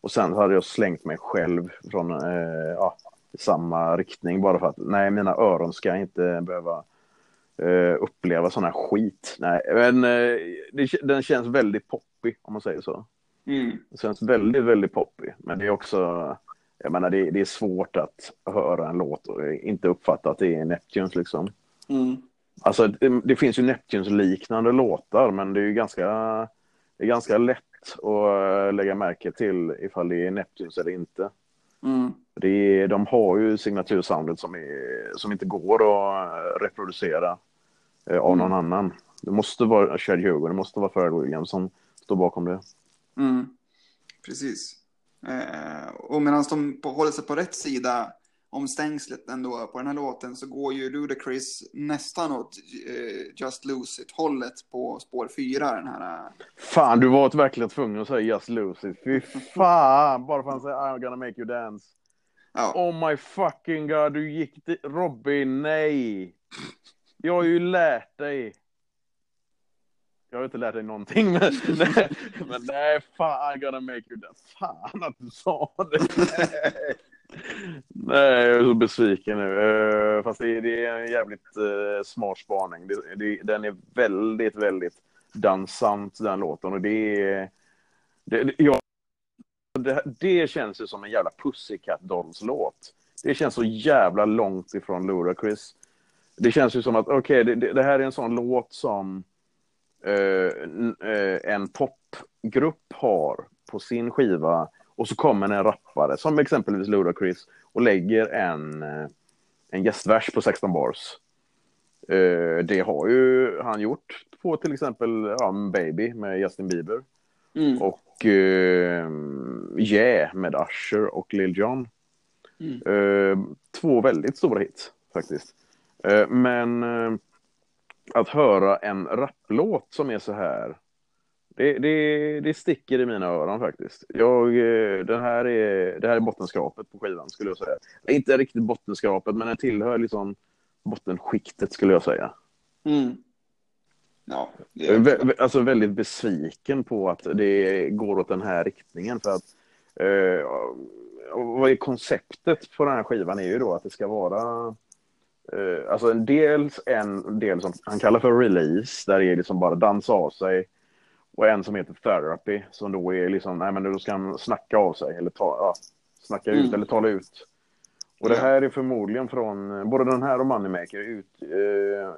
Och sen hade jag slängt mig själv från eh, ja, samma riktning bara för att nej, mina öron ska inte behöva eh, uppleva sån här skit. Nej, men eh, det, den känns väldigt poppig om man säger så. Mm. Det känns väldigt, väldigt poppig. Men det är också, jag menar, det, det är svårt att höra en låt och inte uppfatta att det är Neptunes liksom. Mm. Alltså, det, det finns ju Neptunes-liknande låtar, men det är ju ganska, det är ganska lätt att eh, lägga märke till ifall det är Neptunes eller inte. Mm. Det är, de har ju signatursoundet som, är, som inte går att eh, reproducera eh, av någon annan. Det måste vara Chad Hugo, det måste vara Pharrell Williams som står bakom det. Mm. Precis. Eh, och medan de håller sig på rätt sida om stängslet ändå på den här låten så går ju Ludacris nästan åt eh, Just Lose It-hållet på spår fyra den här. eh, Fan, du var verkligen tvungen att säga Just Lose It. Fy fan! Bara för att han säger I'm gonna make you dance. Ja, Oh my fucking god, du gick dit. Robin, nej! Jag har ju lärt dig. Jag har inte lärt dig någonting, men, nej, men nej, fan, I'm gonna make you dance. Fan att du sa det. Nej, jag är så besviken nu. Eh, Fast det, det är en jävligt uh, smart spaning. Det, det, den är väldigt, väldigt dansant, den låten. Och det är... Det, jag, det, det känns ju som en jävla Pussycat Dolls-låt. Det känns så jävla långt ifrån Ludacris. Det känns ju som att, okej, det, det, det här är en sån låt som eh, eh, en popgrupp har på sin skiva och så kommer en rappare, som exempelvis Ludacris, och lägger en, eh, en gästvers på 16 bars. Eh, det har ju han gjort på till exempel ja, Baby med Justin Bieber. mm. Och eh, Yeah med Usher och Lil Jon. Mm. Eh, två väldigt stora hits faktiskt. Eh, men eh, att höra en rapplåt som är så här. Det, det, det sticker i mina öron faktiskt. Jag, eh, den här är, det här är bottenskrapet på skivan skulle jag säga. Inte riktigt bottenskrapet men den tillhör liksom bottenskiktet skulle jag säga. Mm. Ja, är alltså väldigt besviken på att det går åt den här riktningen. För att, eh, vad är konceptet på den här skivan är ju då att det ska vara eh, alltså en dels en del som han kallar för release, där det är liksom bara dansa av sig. Och en som heter therapy, som då är liksom, nej men då ska han snacka av sig, eller ta, ja, snacka ut Mm. eller tala ut. Och det här är förmodligen från, både den här och Moneymaker ut, eh,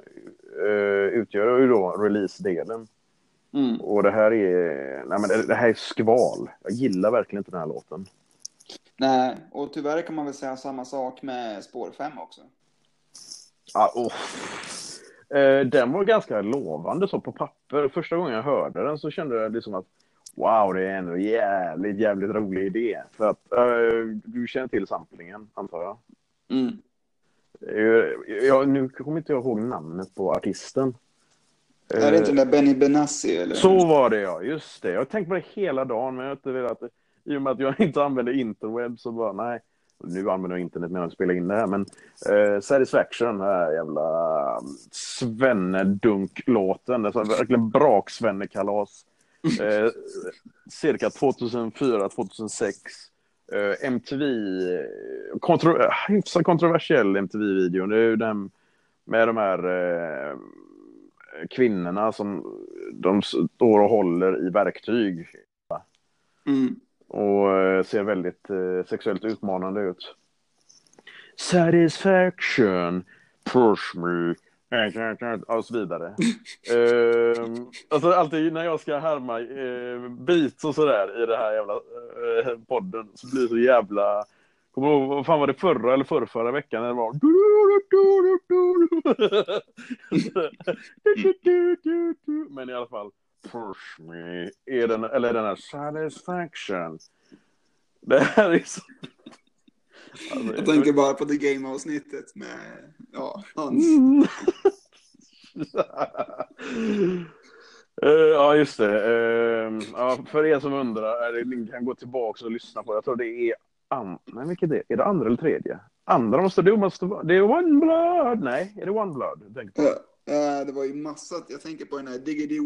eh, utgör ju då release-delen. mm. Och det här är, nej men det, det här är skval. Jag gillar verkligen inte den här låten. Nej, och tyvärr kan man väl säga samma sak med spår 5 också. Ah, oh. eh, den var ganska lovande så på papper. Första gången jag hörde den så kände jag liksom att wow, det är ändå jävligt, jävligt rolig idé. För att eh, du känner till samplingen, antar jag. Mm. Eh, jag nu kommer inte jag ihåg namnet på artisten. Är det inte Eh, den där Benny Benassi eller? Så var det ja, just det. Jag har tänkt på det hela dagen men jag har inte velat, i och med att jag inte använder interweb så bara nej. Nu använder jag internet när jag spelar in det här men eh, Satisfaction, den här jävla Svenne-dunk-låten. Det är så verkligen brak-Svenne-kalas. Eh, cirka 2004-2006. Eh, MTV, kontro hyfsat kontroversiell MTV-videon. Det är ju den med de här eh, kvinnorna som de står och håller i verktyg. Mm. Och eh, ser väldigt eh, sexuellt utmanande ut. Satisfaction, push me, och så vidare. uh, alltså alltid när jag ska härma uh, beats och sådär i det här jävla uh, podden så blir det så jävla Kommer du ihåg, vad fan var det förra eller förra, förra veckan när det var Men i alla fall Push me är den, eller den här satisfaction Det här är så Alltså, jag tänker bara på The Game-avsnittet med ja, Hans. Uh, ja, just det. Uh, ja, för er som undrar, ni kan gå tillbaka och lyssna på det. Jag tror det är... An... Nej, vilket är det? Är det andra eller tredje? Andra måste det måste vara... Det är One Blood! Nej, är det One Blood? Tänk på. Uh, Eh, det var ju massa... Jag tänker på den här Diggity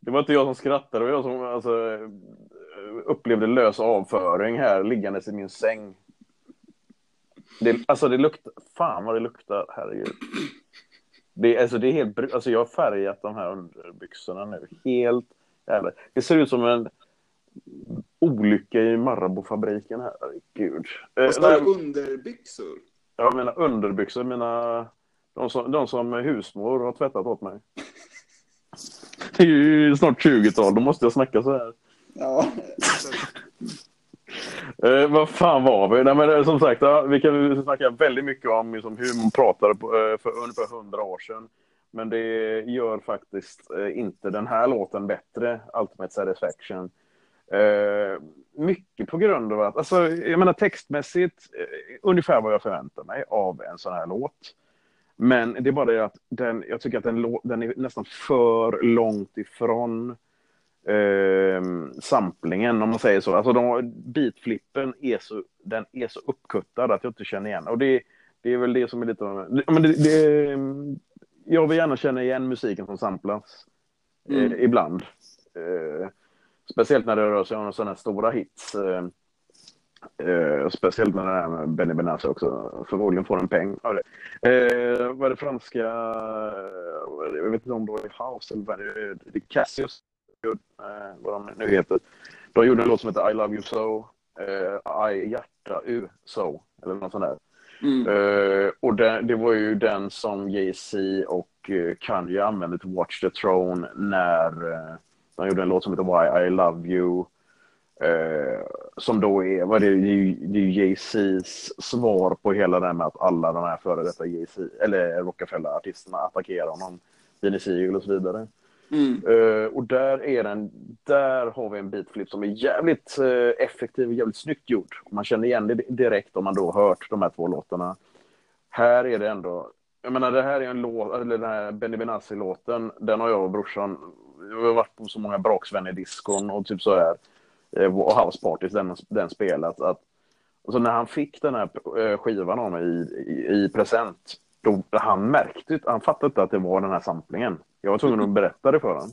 Det var inte jag som skrattade, det var jag som alltså, upplevde lös avföring här liggandes i min säng. Det, alltså det luktar, fan vad det luktar, herregud. Det, alltså det är helt, alltså jag har färgat de här underbyxorna nu, helt jävla. Det ser ut som en olycka i Marabou-fabriken här, herregud. Vad står det, underbyxor? Jag menar underbyxor, mina, de som, de som husmor har tvättat åt mig. Det är ju snart 20-tal, då måste jag snacka så här. Ja. eh, vad fan var vi? Nej, men, eh, som sagt, ja, vi kan snacka väldigt mycket om liksom, hur man pratade på, eh, för ungefär hundra år sedan. Men det gör faktiskt eh, inte den här låten bättre, Ultimate Satisfaction. Eh, mycket på grund av att, alltså, jag menar textmässigt, eh, ungefär vad jag förväntar mig av en sån här låt. Men det är bara det att den, jag tycker att den, den är nästan för långt ifrån eh, samplingen, om man säger så. Alltså de, beatflippen är så, den är så uppkuttad att jag inte känner igen. Och det, det är väl det som är lite... Men det, det, jag vill gärna känna igen musiken som samplas. Eh, mm. Eh, ibland. Eh, speciellt när det rör sig om sådana stora hits. Eh, eh, speciellt när det är med Benny Benassi också förmodligen får en peng av det. Eh, vad är det franska, jag vet inte om det var House eller vad det är, det är Cassius eh, vad de nu heter. De gjorde en låt som heter I Love You So, eh, I Hjärta U So, eller något sånt där. Mm. Uh, och det, det, var ju den som Jay-Z och uh, Kanye använde till Watch the Throne när uh, de gjorde en låt som heter Why I Love You. Uh, som då är, vad det, det är ju Jay-Z's svar på hela det här med att alla de här före detta Jay-Z, eller Rockefeller-artisterna attackerar honom, Beanie Siegel och så vidare. Mm. Uh, och där är den, där har vi en beatflip som är jävligt uh, effektiv och jävligt snyggt gjord. Man känner igen det direkt om man då hört de här två låtarna. Här är det ändå, jag menar det här är en låt, eller den här Benny Benassi-låten, den har jag och brorsan, vi har varit på så många Braksvänner-diskon och typ så här, uh, och housepartys den, den spelat. Att, alltså när han fick den här skivan av mig i, i, i present, då, han märkte, han fattade inte att det var den här samplingen. Jag var tvungen att berätta det för honom.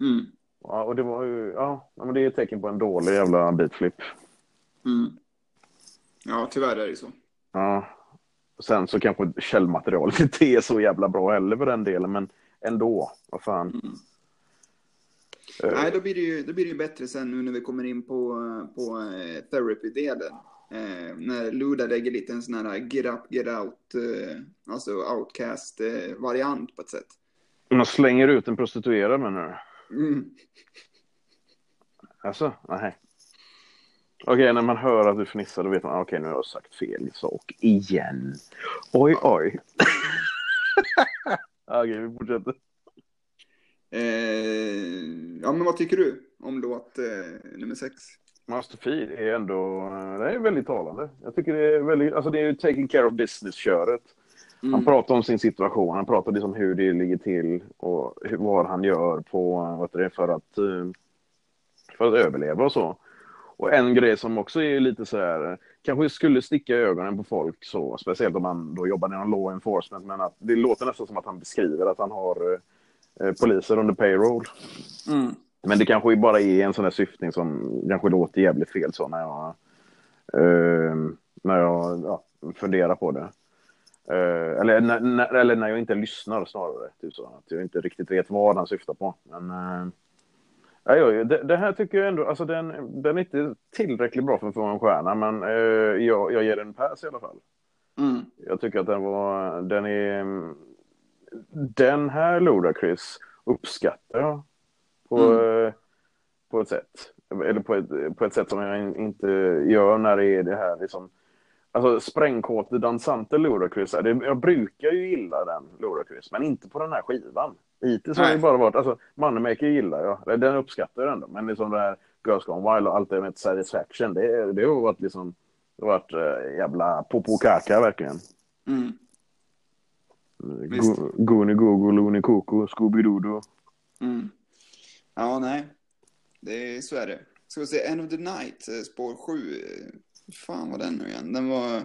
Mm. Ja, och det var ju, ja, men det är ett tecken på en dålig jävla beatflip. Mm. Ja, tyvärr är det så. Ja. Sen så kanske källmaterialet inte är så jävla bra heller för den delen, men ändå, vad fan. Mm. Uh. Nej, då blir, det ju, då blir det ju bättre sen nu när vi kommer in på, på uh, therapy-delen. Uh, när Luda lägger lite en sån här get up, get out, uh, alltså outcast-variant på ett sätt. Man slänger ut en prostituerad menar du? Mm. Alltså, nej. Okej, okay, när man hör att du fnissar då vet man, okej okay, nu har jag sagt fel sak igen. Oj, oj. okej, okay, vi fortsätter. Eh, ja, men vad tycker du om låt eh, nummer sex? Master Feed är ändå, det är väldigt talande. Jag tycker det är väldigt, alltså det är ju taking care of business-köret. Mm. Han pratar om sin situation, han pratar liksom hur det ligger till och hur, vad han gör på, vad det är, för att, eh, för att överleva och så. Och en grej som också är lite så här, kanske skulle sticka i ögonen på folk så, speciellt om man då jobbar inom law enforcement, men att det låter nästan som att han beskriver att han har eh, poliser under payroll. Mm. Men det kanske bara är en sån här syftning som kanske låter jävligt fel så när jag, eh, när jag funderar på det. Uh, eller, när, eller när jag inte lyssnar snarare. Typ så, att jag inte riktigt vet vad han syftar på. Men, uh, ja, det, det, här tycker jag ändå, alltså den, den är inte tillräckligt bra för att få en stjärna, men uh, jag, jag ger den en pass i alla fall. Mm. Jag tycker att den var, den är, den här Ludacris uppskattar jag på, mm. på ett sätt. Eller på ett, på ett sätt som jag inte gör när det är det här liksom Alltså sprängkåte dansante Ludacris, jag brukar ju gilla den Ludacris, men inte på den här skivan. Hittills har det bara varit, alltså Moneymaker gillar jag, den uppskattar jag ändå, men liksom det här Girls Gone Wild och allt det med Satisfaction, det, det har varit liksom, det har varit äh, jävla popo kaka verkligen. Mm. Goony Gogo, Looney Koko, Scooby-Doo. Mm. Ja, nej. Det är, så är det. Ska vi se, End of the Night, eh, spår 7 fan var den nu igen? Den var...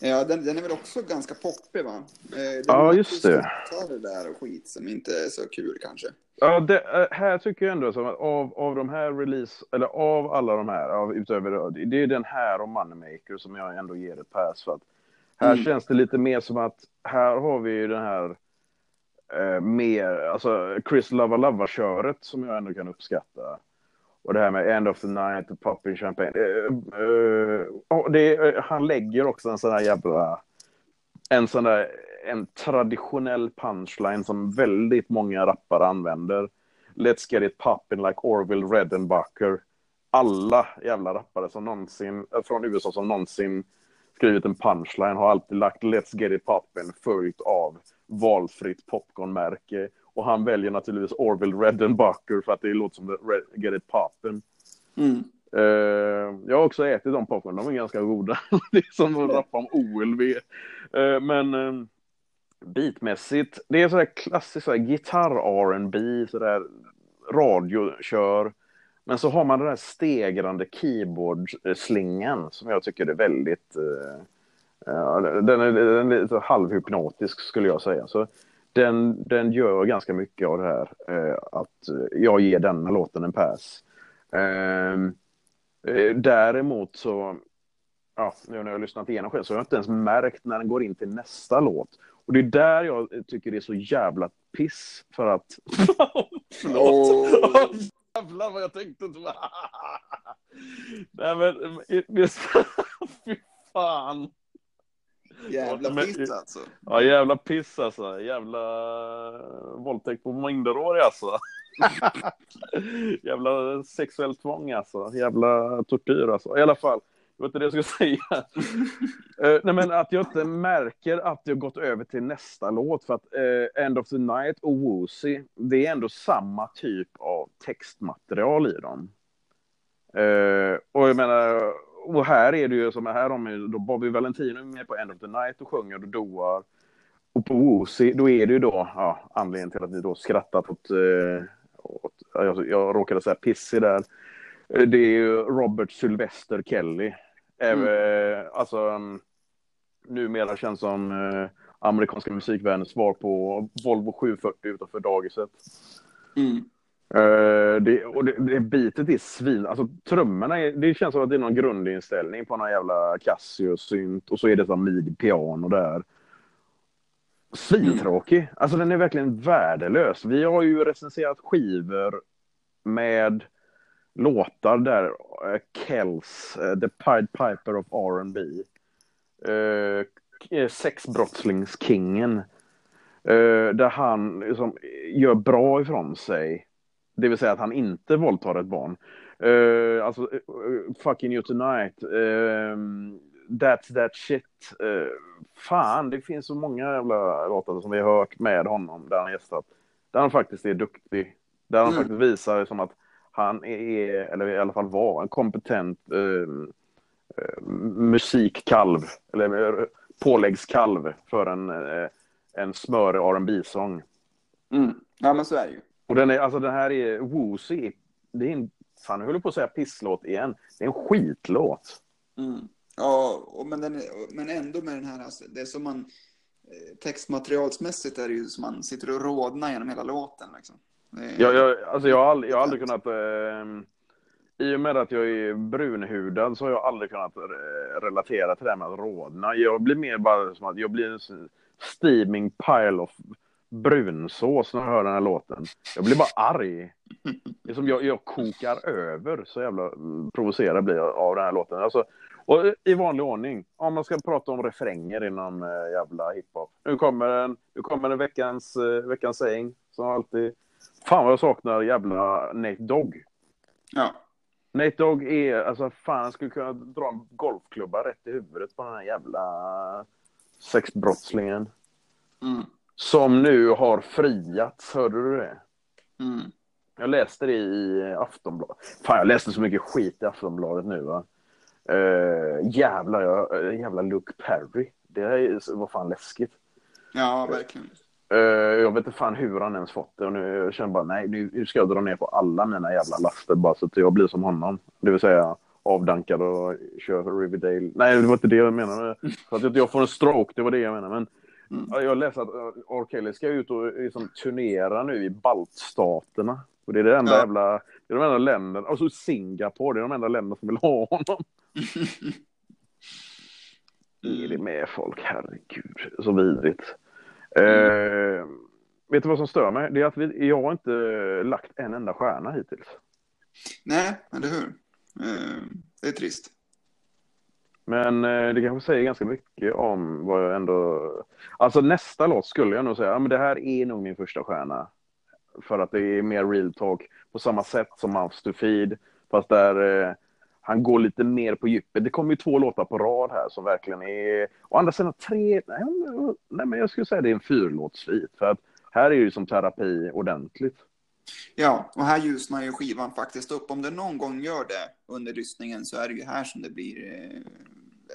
Ja, den, den är väl också ganska poppig va? Eh, den ja, just det. det där och skit som inte är så kul kanske. Ja, det, eh, här tycker jag ändå som att av, av de här release, eller av alla de här, av, utöver det är den här och Moneymaker som jag ändå ger ett pass för att här mm. känns det lite mer som att här har vi ju den här eh, mer, alltså Chris Lava Lava-köret som jag ändå kan uppskatta. Och det här med End of the Night och Popping Champagne. Uh, uh, det, uh, han lägger också en sån där jävla... En sån där en traditionell punchline som väldigt många rappare använder. Let's get it popping like Orville Redenbacher. Alla jävla rappare som någonsin, från USA som någonsin skrivit en punchline har alltid lagt Let's get it popping följt av valfritt popcornmärke och han väljer naturligtvis Orville Redenbacher för att det låter som Get It Poppin. Mm. Uh, jag har också ätit de popcorn, de är ganska goda. det är som att rappa om OLV. Uh, eh, men uh, beatmässigt, det är sådär klassiskt sådär gitarr R&B, sådär radiokör. Men så har man den där stegrande keyboard-slingan som jag tycker är väldigt... Uh, den, är, den är lite halvhypnotisk skulle jag säga. Så den, den gör ganska mycket av det här. Eh, att jag ger denna låten en pass. Eh, däremot så, ja, nu när jag har lyssnat igenom själv så har jag inte ens märkt när den går in till nästa låt. Och det är där jag tycker det är så jävla piss för att... Förlåt! Oh. Jävlar vad jag tänkte. Nej men, fy fan. Jävla piss alltså. Ja, jävla piss alltså. Jävla våldtäkt på minderårig alltså. jävla sexuellt tvång alltså. Jävla tortyr alltså. I alla fall. Det var inte det jag skulle säga. uh, nej, men att jag inte märker att jag gått över till nästa låt för att uh, End of the Night och Woozy, det är ändå samma typ av textmaterial i dem. Uh, och jag menar, och här är det ju som här om då Bobby Valentino med på End of the Night och sjunger och doar. Och på Woozy, då är det ju då ja, anledningen till att vi då skrattat åt, åt jag, jag råkade säga pissig där. Det är ju Robert Sylvester Kelly. Mm. Äh, alltså um, numera känns som eh, amerikanska musikvärldens svar på Volvo 740 utanför dagiset. Mm. Uh, det, och det, det bitet är svin, alltså trummorna, är, det känns som att det är någon grundinställning på någon jävla Casio-synt och så är det som mid-piano där. Svintråkig, mm. alltså den är verkligen värdelös. Vi har ju recenserat skivor med låtar där uh, Kells, uh, The Pied Piper of R&B uh, Sexbrottslingskingen, där han liksom, gör bra ifrån sig det vill säga att han inte våldtar ett barn. Alltså, fucking you tonight. Uh, that's that shit. Uh, fan, det finns så många jävla låtar som vi har hört med honom där han gästat. Där han faktiskt är duktig. Där han mm. faktiskt visar som att han är, eller i alla fall var, en kompetent musikkalv. Eller påläggskalv för en, en smörig rb sång mm. Ja, men så är det ju. Och den, är, alltså den här är Woozy. Det är en, fan jag håller på att säga pisslåt igen. Det är en skitlåt. Mm. Ja, och, men, den, men ändå med den här, alltså, det är som man eh, textmaterialsmässigt är det ju som man sitter och rodnar genom hela låten. Liksom. Jag, jag, alltså jag, har aldrig, jag har aldrig kunnat... Eh, i och med att jag är brunhudad så har jag aldrig kunnat eh, relatera till det här med att rodna. Jag blir mer bara som att jag blir en steaming pile of brunsås när jag hör den här låten. Jag blir bara arg. Det är som jag, jag kokar över, så jävla mm, provocerad blir jag av den här låten. Alltså, och i vanlig ordning, om man ska prata om refränger inom eh, jävla hiphop. Nu kommer den. nu kommer den veckans, eh, veckans säng, som alltid. Fan vad jag saknar jävla Nate Dogg. Ja. Nate Dogg är, alltså fan, jag skulle kunna dra en golfklubba rätt i huvudet på den här jävla sexbrottslingen. Mm. Som nu har friats, hörde du det? Mm. Jag läste det i Aftonbladet. Fan, jag läste så mycket skit i Aftonbladet nu va. Uh, jävlar, jag, jävla Luke Perry. Det är, var fan läskigt. Ja, verkligen. Uh, jag vet inte fan hur han ens fått det och nu jag känner bara nej, nu, ska jag dra ner på alla mina jävla laster bara så att jag blir som honom. Det vill säga avdankad och kör Riverdale. Nej, det var inte det jag menade. För att jag får en stroke, det var det jag menade. Men mm. jag läste att R. Kelly ska ut och liksom turnera nu i baltstaterna. Och det är det enda ja. jävla, det är de enda länderna, och så Singapore, det är de enda länderna som vill ha honom. är det med folk, herregud, så vidrigt. Mm. Eh, vet du vad som stör mig? Det är att vi, jag har inte lagt en enda stjärna hittills. Nej, eller hur? Eh, det är trist. Men eh, det kanske säger ganska mycket om vad jag ändå... Alltså nästa låt skulle jag nog säga, ja, men det här är nog min första stjärna. För att det är mer real talk på samma sätt som Mouths to Feed. Fast där eh, han går lite mer på djupet. Det kommer ju två låtar på rad här som verkligen är... Å andra sidan tre... Nej, nej men jag skulle säga det är en fyrlåtssvit. För att här är det ju som terapi ordentligt. Ja, och här ljusnar ju skivan faktiskt upp. Om det någon gång gör det under lyssningen så är det ju här som det blir eh,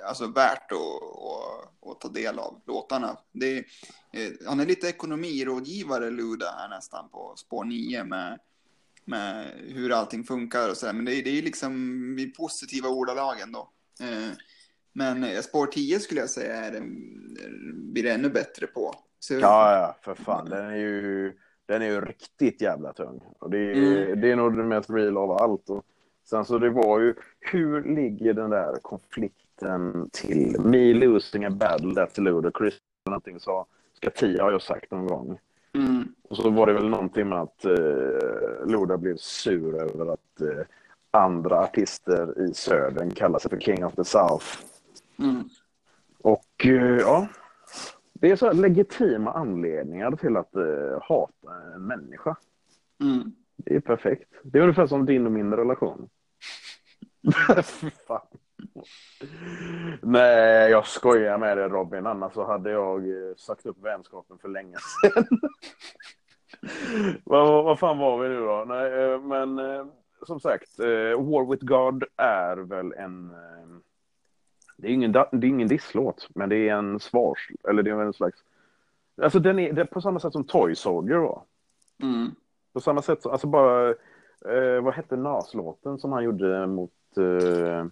alltså värt att, att, att, ta del av låtarna. Det, eh, han är lite ekonomirådgivare, Luda, här nästan på spår 9 med, med hur allting funkar och sådär. Men det, är ju liksom i positiva ordalag ändå. Eh, men spår 10 skulle jag säga är blir det ännu bättre på. Så, ja, ja, för fan. Den är ju den är ju riktigt jävla tung. Och det, är, mm. det är nog det mest real av allt. Och sen så det var ju, hur ligger den där konflikten till? Me losing a battle that's ludicrous. Någonting så ska Tia har jag sagt någon gång. Mm. Och så var det väl någonting med att eh, Loda blev sur över att eh, andra artister i södern kallar sig för King of the South. Mm. Och eh, ja, det är så legitima anledningar till att uh, hata en människa. Mm. Det är perfekt. Det är ungefär som din och min relation. fan. Nej, jag skojar med dig Robin. Annars så hade jag uh, sagt upp vänskapen för länge sedan. vad, vad fan var vi nu då? Nej, uh, men som sagt, War with God är väl en det är ingen, det är ingen disslåt, men det är en svars... Eller det är en slags... Alltså den är, det är på samma sätt som Toy Soldier var. Mm. På samma sätt, alltså bara... Eh, vad hette NAS-låten som han gjorde mot... Eh,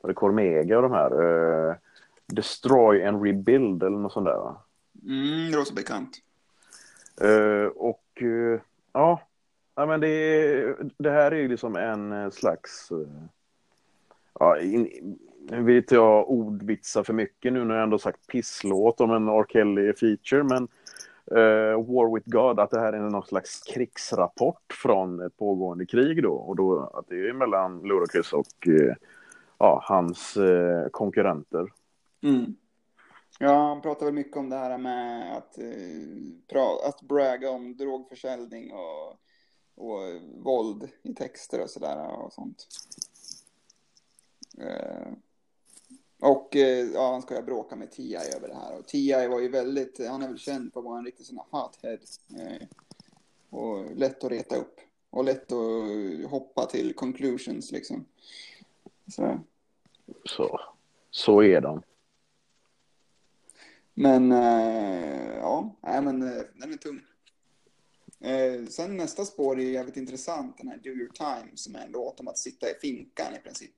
var det Cormega och de här? Eh, Destroy and Rebuild eller något sånt där va? Mm, det så bekant. Eh, och eh, ja, ja men det, det här är ju liksom en slags... Ja, in, nu vill inte jag ordvitsa för mycket nu när jag ändå sagt pisslåt om en R. Kelly-feature, men uh, War with God, att det här är någon slags krigsrapport från ett pågående krig då, och då att det är mellan Ludacris och uh, ja, hans eh, konkurrenter. Mm. Ja, han pratar väl mycket om det här med att, eh, att bragga om drogförsäljning och, och våld i texter och sådär och sånt. Eh, och eh, ja, han ska ju bråka med T.I. över det här. Och T.I. var ju väldigt, han är väl känd för att vara en riktig sån här hothead. Eh, och lätt att reta upp. Och lätt att hoppa till conclusions liksom. Så, så, så är de. Men eh, ja, nej, men eh, den är tung. Eh, sen nästa spår är jävligt intressant, den här Do Your Time, som är en låt om att sitta i finkan i princip.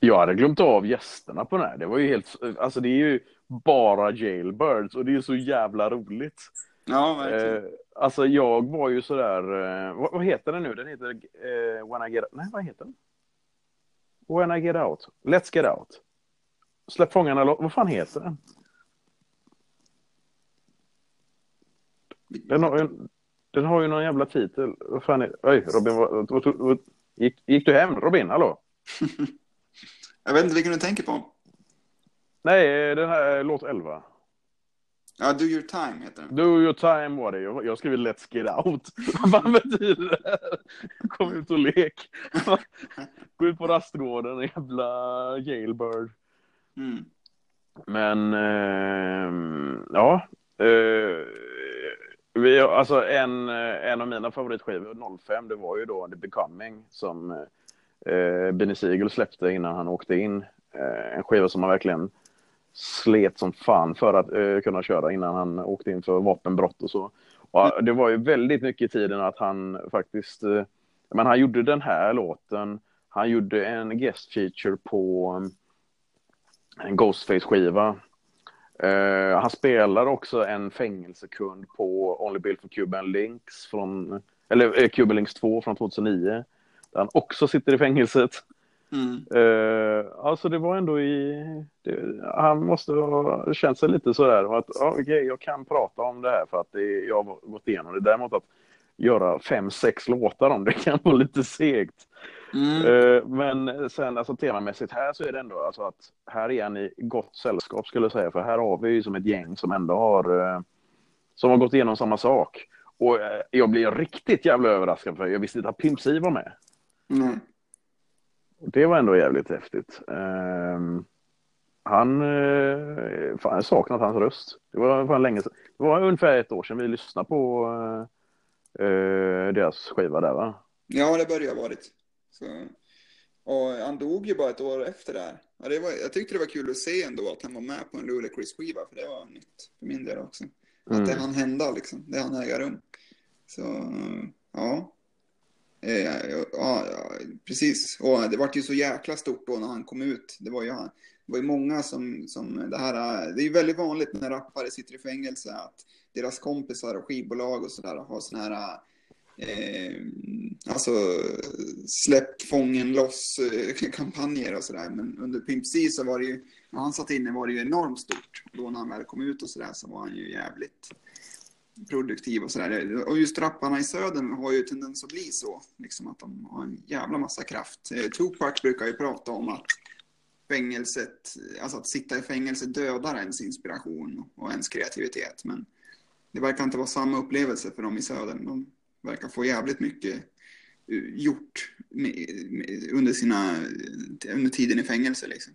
Jag hade glömt av gästerna på den här. Det var ju helt, alltså det är ju bara jailbirds och det är så jävla roligt. Ja, verkligen. Eh, alltså jag var ju sådär, eh, vad, vad heter den nu? Den heter eh, When I get, nej vad heter den? When I get out. Let's get out. Släpp fångarna loss. Vad fan heter den? Den har, ju, den har ju någon jävla titel. Vad fan är Oj, Robin, vad, vad, vad, gick, gick du hem? Robin, hallå? Jag vet inte vilken du tänker på. Nej, den här är låt 11. Ja, Do Your Time heter den. Do your time var det. Jag, jag skrev Let's get out. Vad betyder det? Kom ut och lek. Gå ut på rastgården, jävla jailbird. Mm. Men, eh, ja. Eh, vi, alltså en, en av mina favoritskivor 05, det var ju då The Becoming som eh, Benny Siegel släppte innan han åkte in. Eh, en skiva som han verkligen slet som fan för att eh, kunna köra innan han åkte in för vapenbrott och så. Och det var ju väldigt mycket i tiden att han faktiskt, eh, men han gjorde den här låten, han gjorde en guest feature på um, en Ghostface-skiva. Eh, han spelar också en fängelsekund på Only Built for Cuban Links från, eller eh, Cuban Links 2 från 2009. Där han också sitter i fängelset. Mm. Uh, alltså det var ändå i... Det, han måste ha känt sig lite sådär att ja, okay, jag kan prata om det här för att det, jag har gått igenom det. Däremot att göra fem, sex låtar om det kan vara lite segt. Mm. Uh, men sen alltså temamässigt här så är det ändå alltså att här är han i gott sällskap skulle jag säga. För här har vi ju som ett gäng som ändå har uh, som har gått igenom samma sak. Och jag blir riktigt jävla överraskad för jag visste inte att Pimp C var med. Mm. Det var ändå jävligt häftigt. Um, han, uh, fan, jag saknat hans röst. Det var fan länge sedan. Det var ungefär ett år sedan vi lyssnade på uh, deras skiva där va? Ja, det börjar ha varit. Så. Och han dog ju bara ett år efter det här. Ja, det var, jag tyckte det var kul att se ändå att han var med på en Ludacris-skiva, för det var nytt för min del också. Att det Mm. hann hända liksom, det hann äga rum. Så, ja. Eh, ja, ja, precis. Och det var ju så jäkla stort då när han kom ut. Det var ju, det var ju många som, som det här, det är ju väldigt vanligt när rappare sitter i fängelse att deras kompisar och skivbolag och sådär har sådana här eh, alltså släpp fången loss-kampanjer eh, och sådär. Men under Pimp C så var det ju, när han satt inne var det ju enormt stort. Då när han väl kom ut och sådär så var han ju jävligt produktiv och sådär. Och just rapparna i södern har ju tendens att bli så. Liksom att de har en jävla massa kraft. Eh, Tupac brukar ju prata om att fängelset, alltså att sitta i fängelse dödar ens inspiration och ens kreativitet. Men det verkar inte vara samma upplevelse för dem i södern. De verkar få jävligt mycket eh, gjort med, med, under, sina, under tiden i fängelse. Liksom.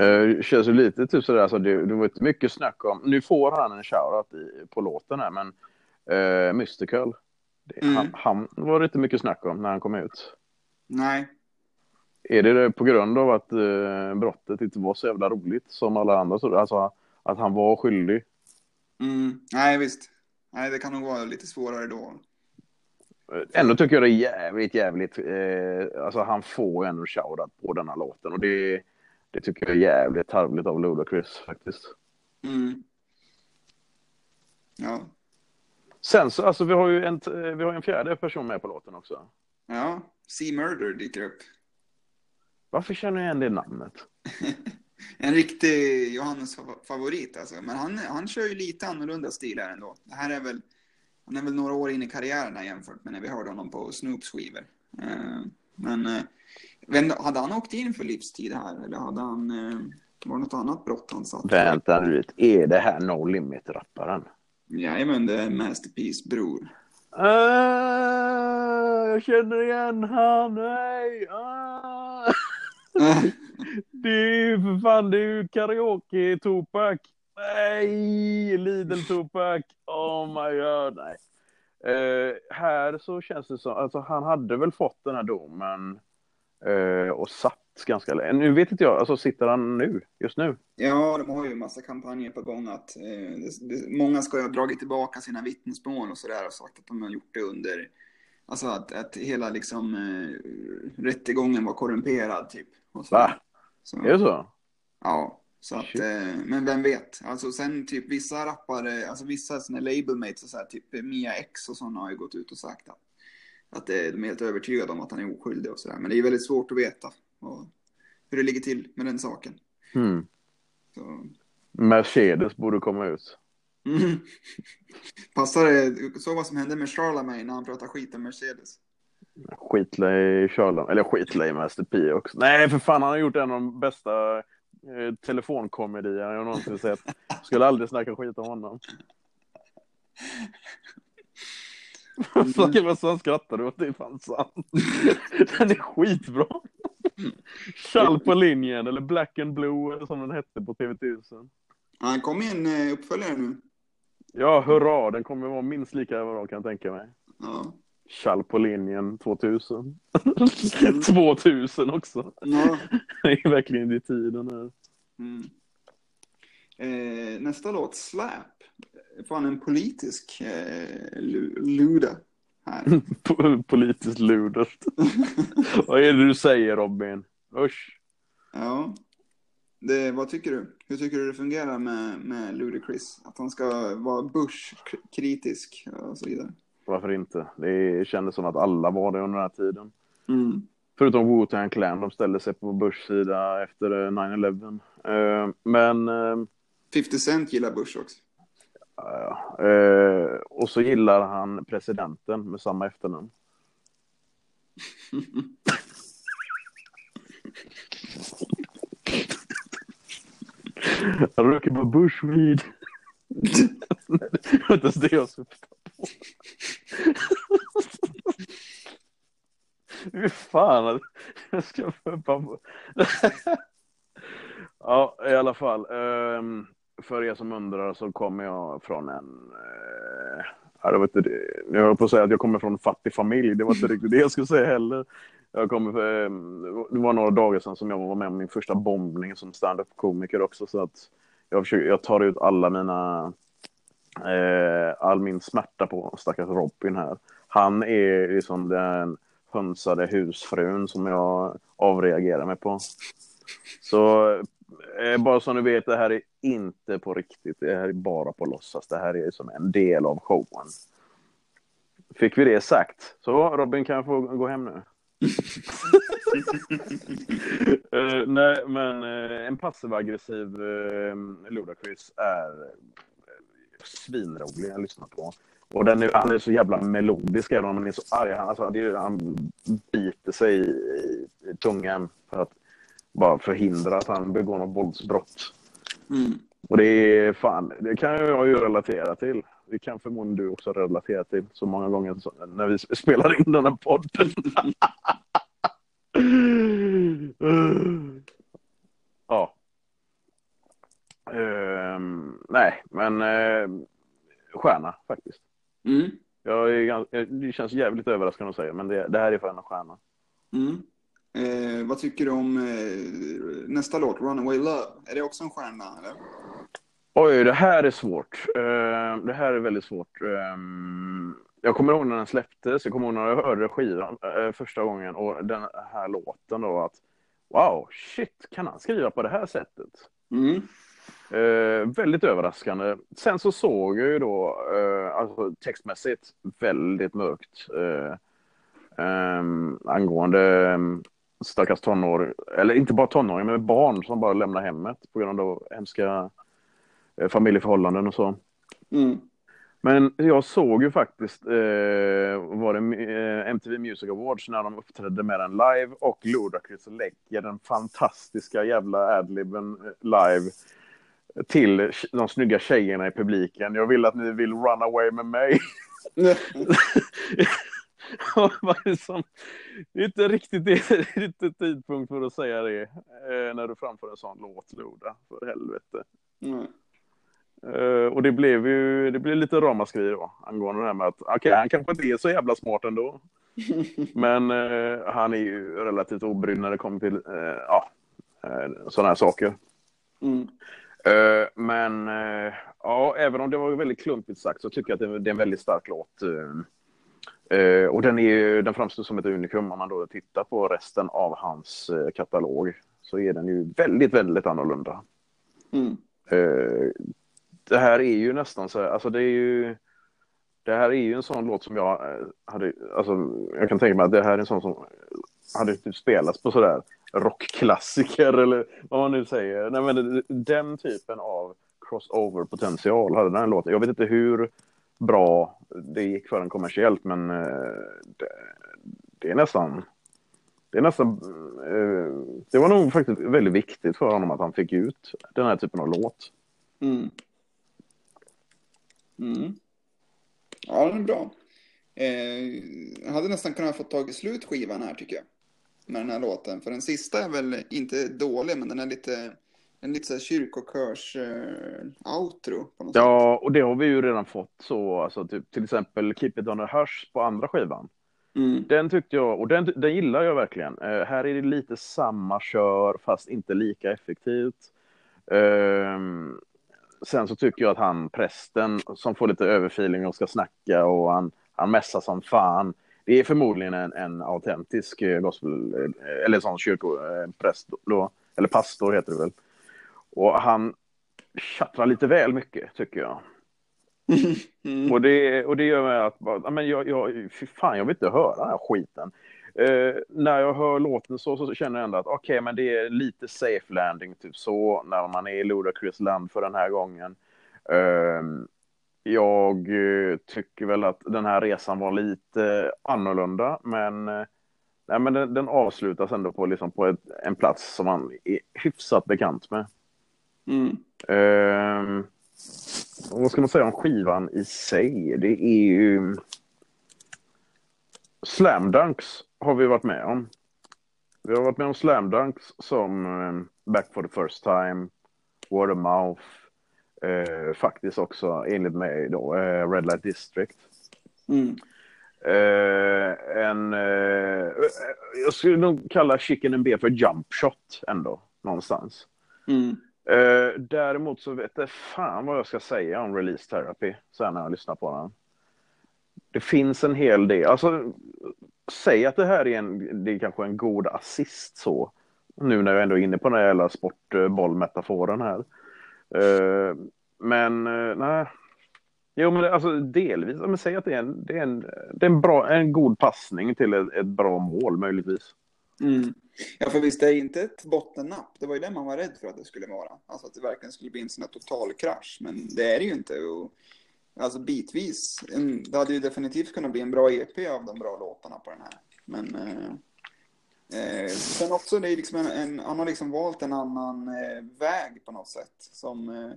Uh, känns ju lite typ sådär, alltså det, det var inte mycket snack om, nu får han en shoutout i, på låten här, men uh, Mystical, det, Mm. han, han var det inte mycket snack om när han kom ut. Nej, Är det det på grund av att uh, brottet inte var så jävla roligt som alla andra, så, alltså att han var skyldig? mm, nej visst. Nej, det kan nog vara lite svårare då. Eh, Ändå tycker jag det är jävligt, jävligt, eh, alltså han får ändå shoutout på denna låten och det, det tycker jag är jävligt tarvligt av Ludacris faktiskt. Mm. Ja, Sen så, alltså vi har ju en, vi har en fjärde person med på låten också. ja. Sea Murder dyker upp. Varför känner jag igen det namnet? En riktig Johannes-favorit alltså. Men han, han kör ju lite annorlunda stil här ändå. Det här är väl, han är väl några år in i karriären här jämfört med när vi hörde honom på Snoops skivor. Eh, Men eh, vem- hade han åkt in för livstid här eller hade han, eh, var det något annat brott han satt? Vänta nu är det här No Limit-rapparen? Jajamän, det är Masterpiece bror. Ah, jag känner igen han, nej! Ah. Det är ju för fan, det är ju karaoke Tupac. Nej, Lidl Tupac. Oh my god, nej. Eh, här så känns det som, alltså han hade väl fått den här domen och satt ganska länge. Nu vet inte jag, alltså sitter han nu, just nu? Ja, de har ju en massa kampanjer på gång att eh, det, det, många ska ha dragit tillbaka sina vittnesmål och sådär och sagt att de har gjort det under, alltså att, att hela liksom eh, rättegången var korrumperad typ. Och så. Va? Så, Är det så? Ja, så att, eh, men vem vet? Alltså sen typ vissa rappare, alltså vissa såna labelmates och så här, typ Mia X och sådana har ju gått ut och sagt att, att eh, de är helt övertygade om att han är oskyldig och sådär. Men det är väldigt svårt att veta. och hur det ligger till med den saken. Mm. Så, Mercedes borde komma ut. mm. Passar det, så vad som hände med Charlamagne när han pratade skit om Mercedes. Skitlay Charlam, eller skitlay Master P också. Nej, för fan, han har gjort en av de bästa eh, telefonkomedier jag någonsin sett. Skulle aldrig snacka skit om honom. Fucking vad han skrattar åt, det är fan sant. Den är skitbra. Kall på linjen, eller Black and Blue, eller som den hette på TV1000. Han kom i en eh, uppföljare nu. Ja, hurra, den kommer vara minst lika bra kan jag tänka mig. Ja. Kall på linjen 2000. 2000 också. ja. Det är verkligen i tiden här. Mm. Eh, nästa låt, Slap. Fan en politisk eh, lu- luda här. Po- Politiskt ludert. Vad är det du säger Robin? Usch. Ja. Det, vad tycker du? Hur tycker du det fungerar med, med Ludacris? Att han ska vara Bush-kritisk och så vidare. Varför inte? Det kändes som att alla var det under den här tiden. Mm. Förutom Wu-Tang Clan, de ställde sig på Bushs sida efter eh, 9-11. Eh, Men, eh, 50 Cent gillar Bush också. Uh, och så gillar han presidenten med samma efternamn. Han röker på Bushweed. Det var inte ens det jag syftade på. Fy fan, jag ska på. Ja, i alla fall. ehm, för er som undrar så kommer jag från en... eh, Ja, det var inte. Jag höll på att säga att jag kommer från en fattig familj. Det var inte riktigt det jag skulle säga heller. Jag kommer, ehm, det var några dagar sedan som jag var med om min första bombning som stand-up-komiker också. Så att jag, försöker, jag tar ut alla mina... Eh, all min smärta på stackars Robin här. Han är liksom den hönsade husfrun som jag avreagerar mig på. Så eh, bara så ni vet, det här är inte på riktigt. Det här är bara på låtsas. Det här är som en del av showen. Fick vi det sagt? Så Robin kan jag få gå hem nu? Eh, nej, men eh, en passiv-aggressiv uh, Ludacris är eh, svinrolig att lyssna på. Och den är, han är så jävla melodisk även om han är så arg. Han, alltså, det är, han biter sig i, i tungan för att bara förhindra att han begår något våldsbrott. Mm. Och det är fan, det kan jag ju relatera till. Det kan förmodligen du också relatera till så många gånger så, när vi spelar in den här podden. ja. Ehm, nej, men uh, stjärna faktiskt. Mm. Jag är, ganska- det känns jävligt överraskande att säga, men det, det här är fan en stjärna. Mm. Eh, vad tycker du om eh, nästa låt, Runaway Love? Är det också en stjärna? Eller? Oj, det här är svårt. Eh, det här är väldigt svårt. Ehm, jag kommer ihåg när den släpptes. Jag kommer ihåg när jag hörde skivan eh, första gången och den här låten då att wow, shit, kan han skriva på det här sättet? Mm. Eh, väldigt överraskande. Sen så såg jag ju då, eh, alltså textmässigt, väldigt mörkt. Eh, ehm, angående um, stackars tonår, eller inte bara tonåringar, men barn som bara lämnar hemmet på grund av hemska eh, familjeförhållanden och så. Mm. Men jag såg ju faktiskt, eh, var det eh, MTV Music Awards när de uppträdde med den live och Ludacris lägger den fantastiska jävla adliben eh, live till de snygga tjejerna i publiken. Jag vill att ni vill run away med mig. Det är inte riktigt det, är inte tidpunkt för att säga det eh, när du framför en sån låt, Loda. För helvete. Mm. Eh, och det blev ju det blev lite ramaskri då angående det här med att okej, han kanske inte är så jävla smart ändå. Men eh, han är ju relativt obrydd när det kommer till eh, ja, eh, sådana här saker. Mm. Eh, men ja, även om det var väldigt klumpigt sagt så tycker jag att det är en väldigt stark låt. Eh. Och den, är, ju- den framstår som ett unikum om man då tittar på resten av hans eh, katalog. Så är den ju väldigt, väldigt annorlunda. Mm. Eh, det här är ju nästan så här, alltså det är ju det här är ju en sån låt som jag eh, hade, alltså jag kan tänka mig att det här är en sån som hade typ spelats på sådär rockklassiker eller vad man nu säger. Nej, men den typen av crossover-potential hade den låten. Jag vet inte hur bra det gick för den kommersiellt, men eh, det, det är nästan det är nästan... Eh, det var nog faktiskt väldigt viktigt för honom att han fick ut den här typen av låt. Mm. Mm. Ja, den är bra. Eh, hade nästan kunnat få tag i slut skivan här tycker jag. Med den här låten. För den sista är väl inte dålig, men den är lite, en lite så här kyrkokörs-outro. Eh, ja, sätt. och det har vi ju redan fått så. Alltså, typ, till exempel Keep It On The Hush på andra skivan. Mm. Den tyckte jag, och den, den gillar jag verkligen. Uh, här är det lite samma kör, fast inte lika effektivt. Uh, sen så tycker jag att han, prästen, som får lite överfeeling och ska snacka och han, han mässar som fan. Det är förmodligen en, en autentisk eh, gospel, eller sån kyrkopräst då, eller pastor heter det väl. Och han tjattrar lite väl mycket, tycker jag. Mm. Och, det, och det gör mig att, men jag, jag, fy fan, jag vill inte höra den här skiten. Uh, när jag hör låten så, så känner jag ändå att okej, okay, men det är lite safe landing, typ så, när man är i Ludacris land för den här gången. Uh, jag uh, tycker väl att den här resan var lite annorlunda, men, nej, men den, den, avslutas ändå på, liksom på ett, en plats som man är hyfsat bekant med. Mm. Ehm, vad ska man säga om skivan i sig? Det är ju... Slamdunks har vi varit med om. Vi har varit med om slamdunks som um, Back for the first time, Word of Mouth, uh, faktiskt också enligt mig då, uh, Red Light District. Mm. Uh, en, jag skulle nog kalla Chicken and Beer för Jump Shot ändå, någonstans. Mm. Eh, däremot så vet jag fan vad jag ska säga om release therapy sen när jag lyssnar på den. Det finns en hel del, alltså säg att det här är en, det är kanske en god assist så. Nu när jag ändå är inne på den här jävla sportbollmetaforen eh, här. Uh, men uh, nej. Jo men alltså delvis, men säg att det är en, det är en, det är en, bra, en god passning till ett, ett bra mål möjligtvis. Mm. Ja, för visst det är inte ett bottennapp. Det var ju det man var rädd för att det skulle vara. Alltså att det verkligen skulle bli en sån här total krasch. Men det är det ju inte. Och, alltså bitvis. En, det hade ju definitivt kunnat bli en bra EP av de bra låtarna på den här. Men eh, eh, sen också, det är liksom en, en, han har liksom valt en annan eh, väg på något sätt. Som eh,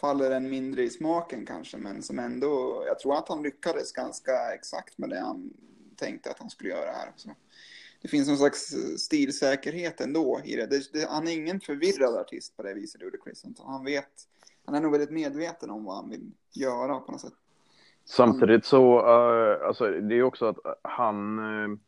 faller en mindre i smaken kanske. Men som ändå, jag tror att han lyckades ganska exakt med det han tänkte att han skulle göra här. Så det finns någon slags stilsäkerhet ändå i det. det, det han är ingen förvirrad artist på det viset, Ludacris. Han vet, han är nog väldigt medveten om vad han vill göra på något sätt. Samtidigt så, uh, alltså det är också att han, uh,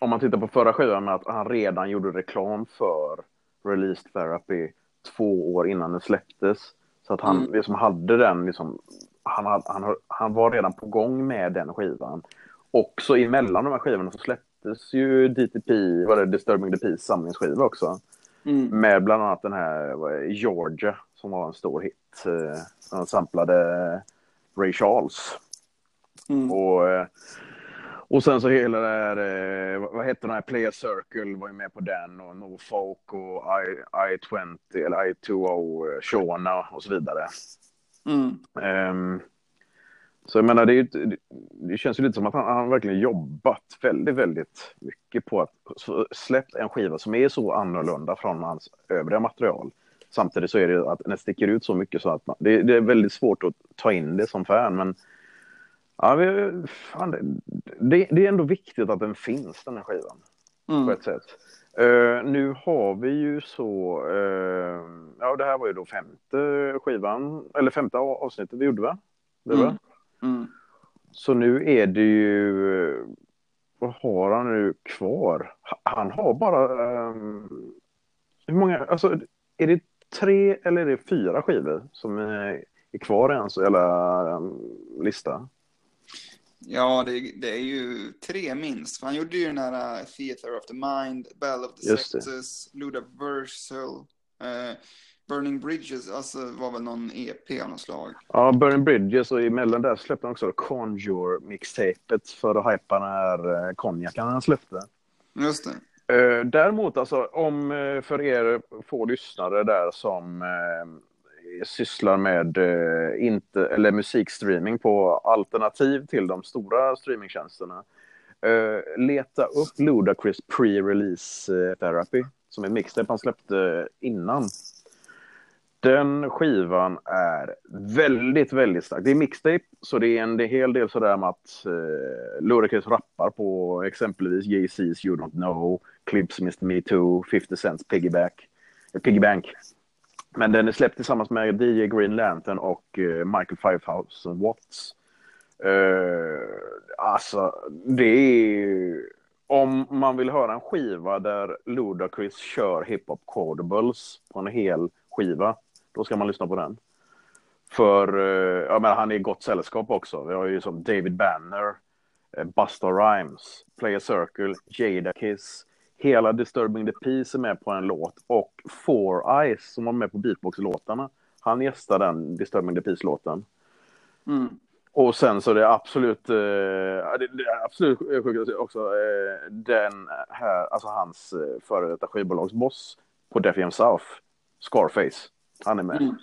om man tittar på förra skivan med att han redan gjorde reklam för Release Therapy två år innan den släpptes. Så att han mm. liksom hade den, liksom, han, han, han var redan på gång med den skivan. Också emellan de här skivorna så släpptes släpptes ju DTP, var det Disturbing the Peace samlingsskiva också. Mm. Med bland annat den här Georgia som var en stor hit. Han eh, samplade Ray Charles. Mm. Och, eh, och sen så hela det här, eh, vad hette den här Player Circle var ju med på den och No Folk och I, I20 eller I20 Shona och så vidare. Mm. Um, så jag menar, det, är, det känns ju lite som att han, han verkligen jobbat väldigt, väldigt mycket på att släppa en skiva som är så annorlunda från hans övriga material. Samtidigt så är det att den sticker ut så mycket så att man, det, det, är väldigt svårt att ta in det som fan. Men ja, vi, fan, det, det, är ändå viktigt att den finns, den här skivan. Mm. På ett sätt. Uh, nu har vi ju så, uh, ja det här var ju då femte skivan, eller femte avsnittet vi gjorde va? Det var? Mm. Mm. Så nu är det ju, vad har han nu kvar? Han har bara, um, hur många, alltså är det tre eller är det fyra skivor som är, är kvar i hans jävla um, lista? Ja, det, det, är ju tre minst. Han gjorde ju den här uh, Theater of the Mind, Bell of the Sexes, Ludaversal. Burning Bridges alltså, var väl någon EP av något slag? Ja, Burning Bridges och emellan där släppte han också Conjure mixtapet för att hypa den här eh, konjaken han släppte. Just det. Eh, däremot, alltså, om eh, för er få lyssnare där som eh, sysslar med eh, inte, eller musikstreaming på alternativ till de stora streamingtjänsterna. Eh, leta upp Ludacris pre-release therapy som är mixtape han släppte innan. Den skivan är väldigt, väldigt stark. Det är mixtape, så det är en, det är hel del sådär med att eh, Ludacris rappar på exempelvis Jay-Z's You Don't Know, Clips Mr Me Too, 50 Cents Piggyback, eh, Piggybank. Men den är släppt tillsammans med DJ Green Lantern och eh, Michael 5000 Watts. Eh, alltså, det är... Om man vill höra en skiva där Ludacris kör hiphop cordables på en hel skiva, då ska man lyssna på den. För eh, ja, men han är i gott sällskap också. Vi har ju som David Banner, eh, Busta Rhymes, Play Circle, Jada Kiss. Hela Disturbing the Peace är med på en låt och Four Eyes som var med på beatbox-låtarna. Han gästar den Disturbing the Peace-låten. Mm. Och sen så det är absolut, eh, det, det är absolut sjukt också eh, den här, alltså hans eh, före detta skivbolagsboss på Def Jam South, Scarface. Han är med. Mm.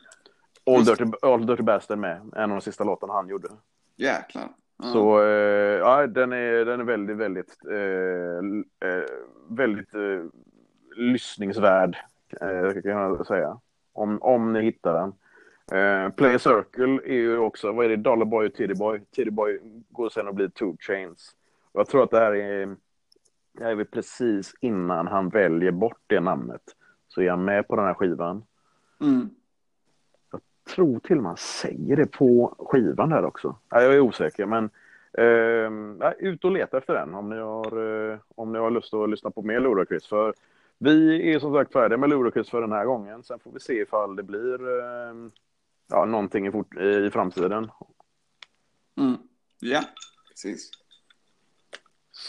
All. Dirty, All Dirty Bastard med, en av de sista låtarna han gjorde. Jäklar. Ja. Så eh, ja, den är, den är väldigt, väldigt, eh, eh, väldigt eh, lyssningsvärd, eh, kan jag säga. Om, om ni hittar den. Eh, Play Circle är ju också, vad är det, Dollar Boy och Titty Boy. Titty Boy går sen och blir Two Chains. Och jag tror att det här är, det här är precis innan han väljer bort det namnet. Så är han med på den här skivan. Mm. tror till och med han säger det på skivan där också. Ja, jag är osäker, men eh, ut och leta efter den om ni har, eh, om ni har lust att lyssna på mer Ludacris. För vi är som sagt färdiga med Ludacris för den här gången. Sen får vi se ifall det blir eh, ja, någonting i, fort, i framtiden. Mm. Ja, precis.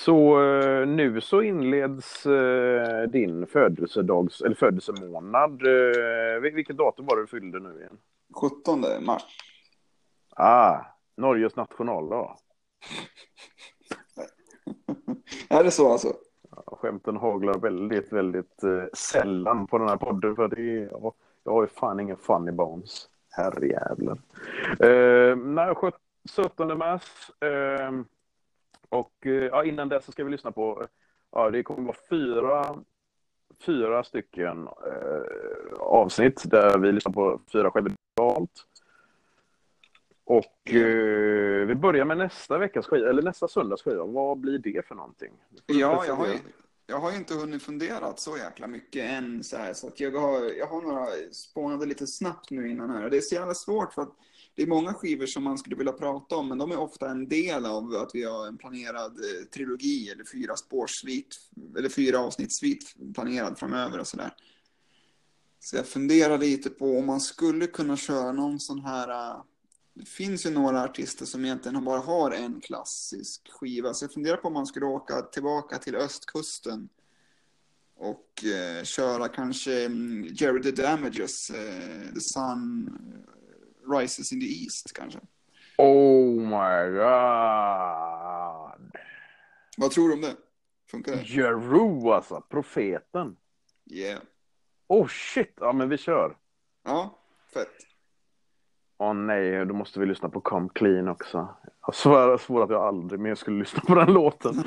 Så eh, nu så inleds eh, din födelsedags, eller födelsemånad. Eh, vil- vilket datum var det du fyllde nu igen? 17 mars. Ah, Norges nationaldag. Är det så alltså? Skämten haglar väldigt, väldigt eh, sällan på den här podden för det är, jag, jag har ju fan ingen funny bones. Herrejävlar. Eh, nej, sjut- 17 mars. Eh, och eh, ja, innan dess så ska vi lyssna på, ja det kommer vara fyra, fyra stycken eh, avsnitt där vi lyssnar på fyra skivor. Och eh, vi börjar med nästa veckas skiva, eller nästa söndags skiva. Vad blir det för någonting? Ja, jag har, ju, jag har ju inte hunnit funderat så jäkla mycket än. Så, här, så att jag, har, jag har några spånade lite snabbt nu innan här. Det är så jävla svårt för att det är många skivor som man skulle vilja prata om, men de är ofta en del av att vi har en planerad eh, trilogi eller fyra spårsvit, eller fyra avsnittssvit planerad framöver och sådär. Så jag funderar lite på om man skulle kunna köra någon sån här eh, det finns ju några artister som egentligen bara har en klassisk skiva. Så jag funderar på om man skulle åka tillbaka till östkusten. Och eh, köra kanske mm, Jerry the Damages, eh, The Sun Rises in the East kanske. Oh my god! Vad tror du om det? Funkar det? Jeru alltså, profeten. Yeah. Oh shit, ja men vi kör. Ja, fett. Åh nej, då måste vi lyssna på Come Clean också. Jag svär, svor att jag aldrig mer skulle lyssna på den låten.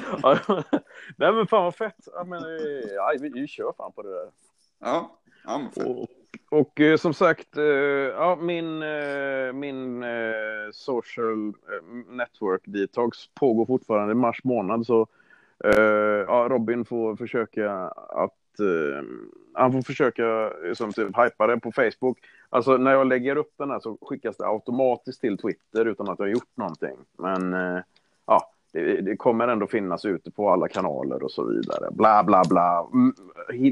Nej men fan vad fett. Ja, men, eh, ja, vi, vi kör fan på det där. Ja, ja men fett. Och, och eh, som sagt, eh, ja, min, eh, min eh, social eh, network detox pågår fortfarande i mars månad. Så eh, ja, Robin får försöka att eh, han får försöka eh, som typ hypa det på Facebook. Alltså när jag lägger upp den här så skickas det automatiskt till Twitter utan att jag har gjort någonting. Men eh, ja, det, det kommer ändå finnas ute på alla kanaler och så vidare. Bla, bla, bla. Mm,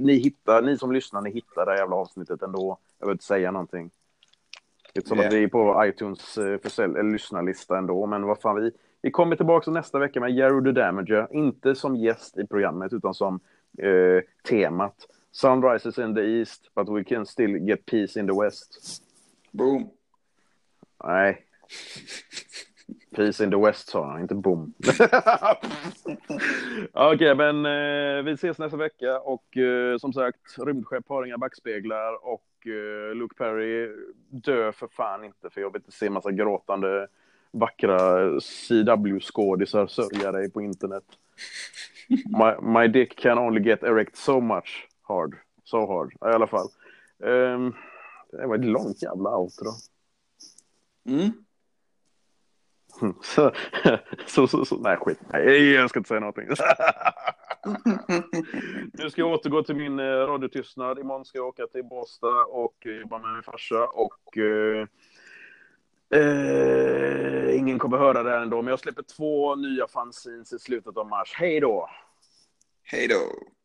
Ni, hittar, ni som lyssnar, ni hittar det jävla avsnittet ändå. Jag vill inte säga någonting. Det är som Yeah. att vi är på iTunes eh, försälj- eller lyssnarlista ändå, men vad fan, vi, vi kommer tillbaka nästa vecka med Jerry the Damager. Inte som gäst i programmet, utan som eh, temat. Sunrises in the East, but we can still get peace in the West. Boom. Nej. Peace in the West sa han, inte boom. Okej, okay, men eh, vi ses nästa vecka och eh, som sagt, rymdskepp har inga backspeglar och eh, Luke Perry dö för fan inte för jag vill inte se massa gråtande vackra CW-skådisar sörja dig på internet. My, my dick can only get erect so much hard. So hard, i alla fall. Um, det var ett långt jävla outro. Mm. Så, så, så, så, nej skit, nej, jag ska inte säga någonting. nu ska jag återgå till min eh, radiotystnad. Imorgon ska jag åka till Båstad och jobba med min farsa. Och, eh, eh, ingen kommer höra det ändå, men jag släpper två nya fanzines i slutet av mars. Hej då! Hej då!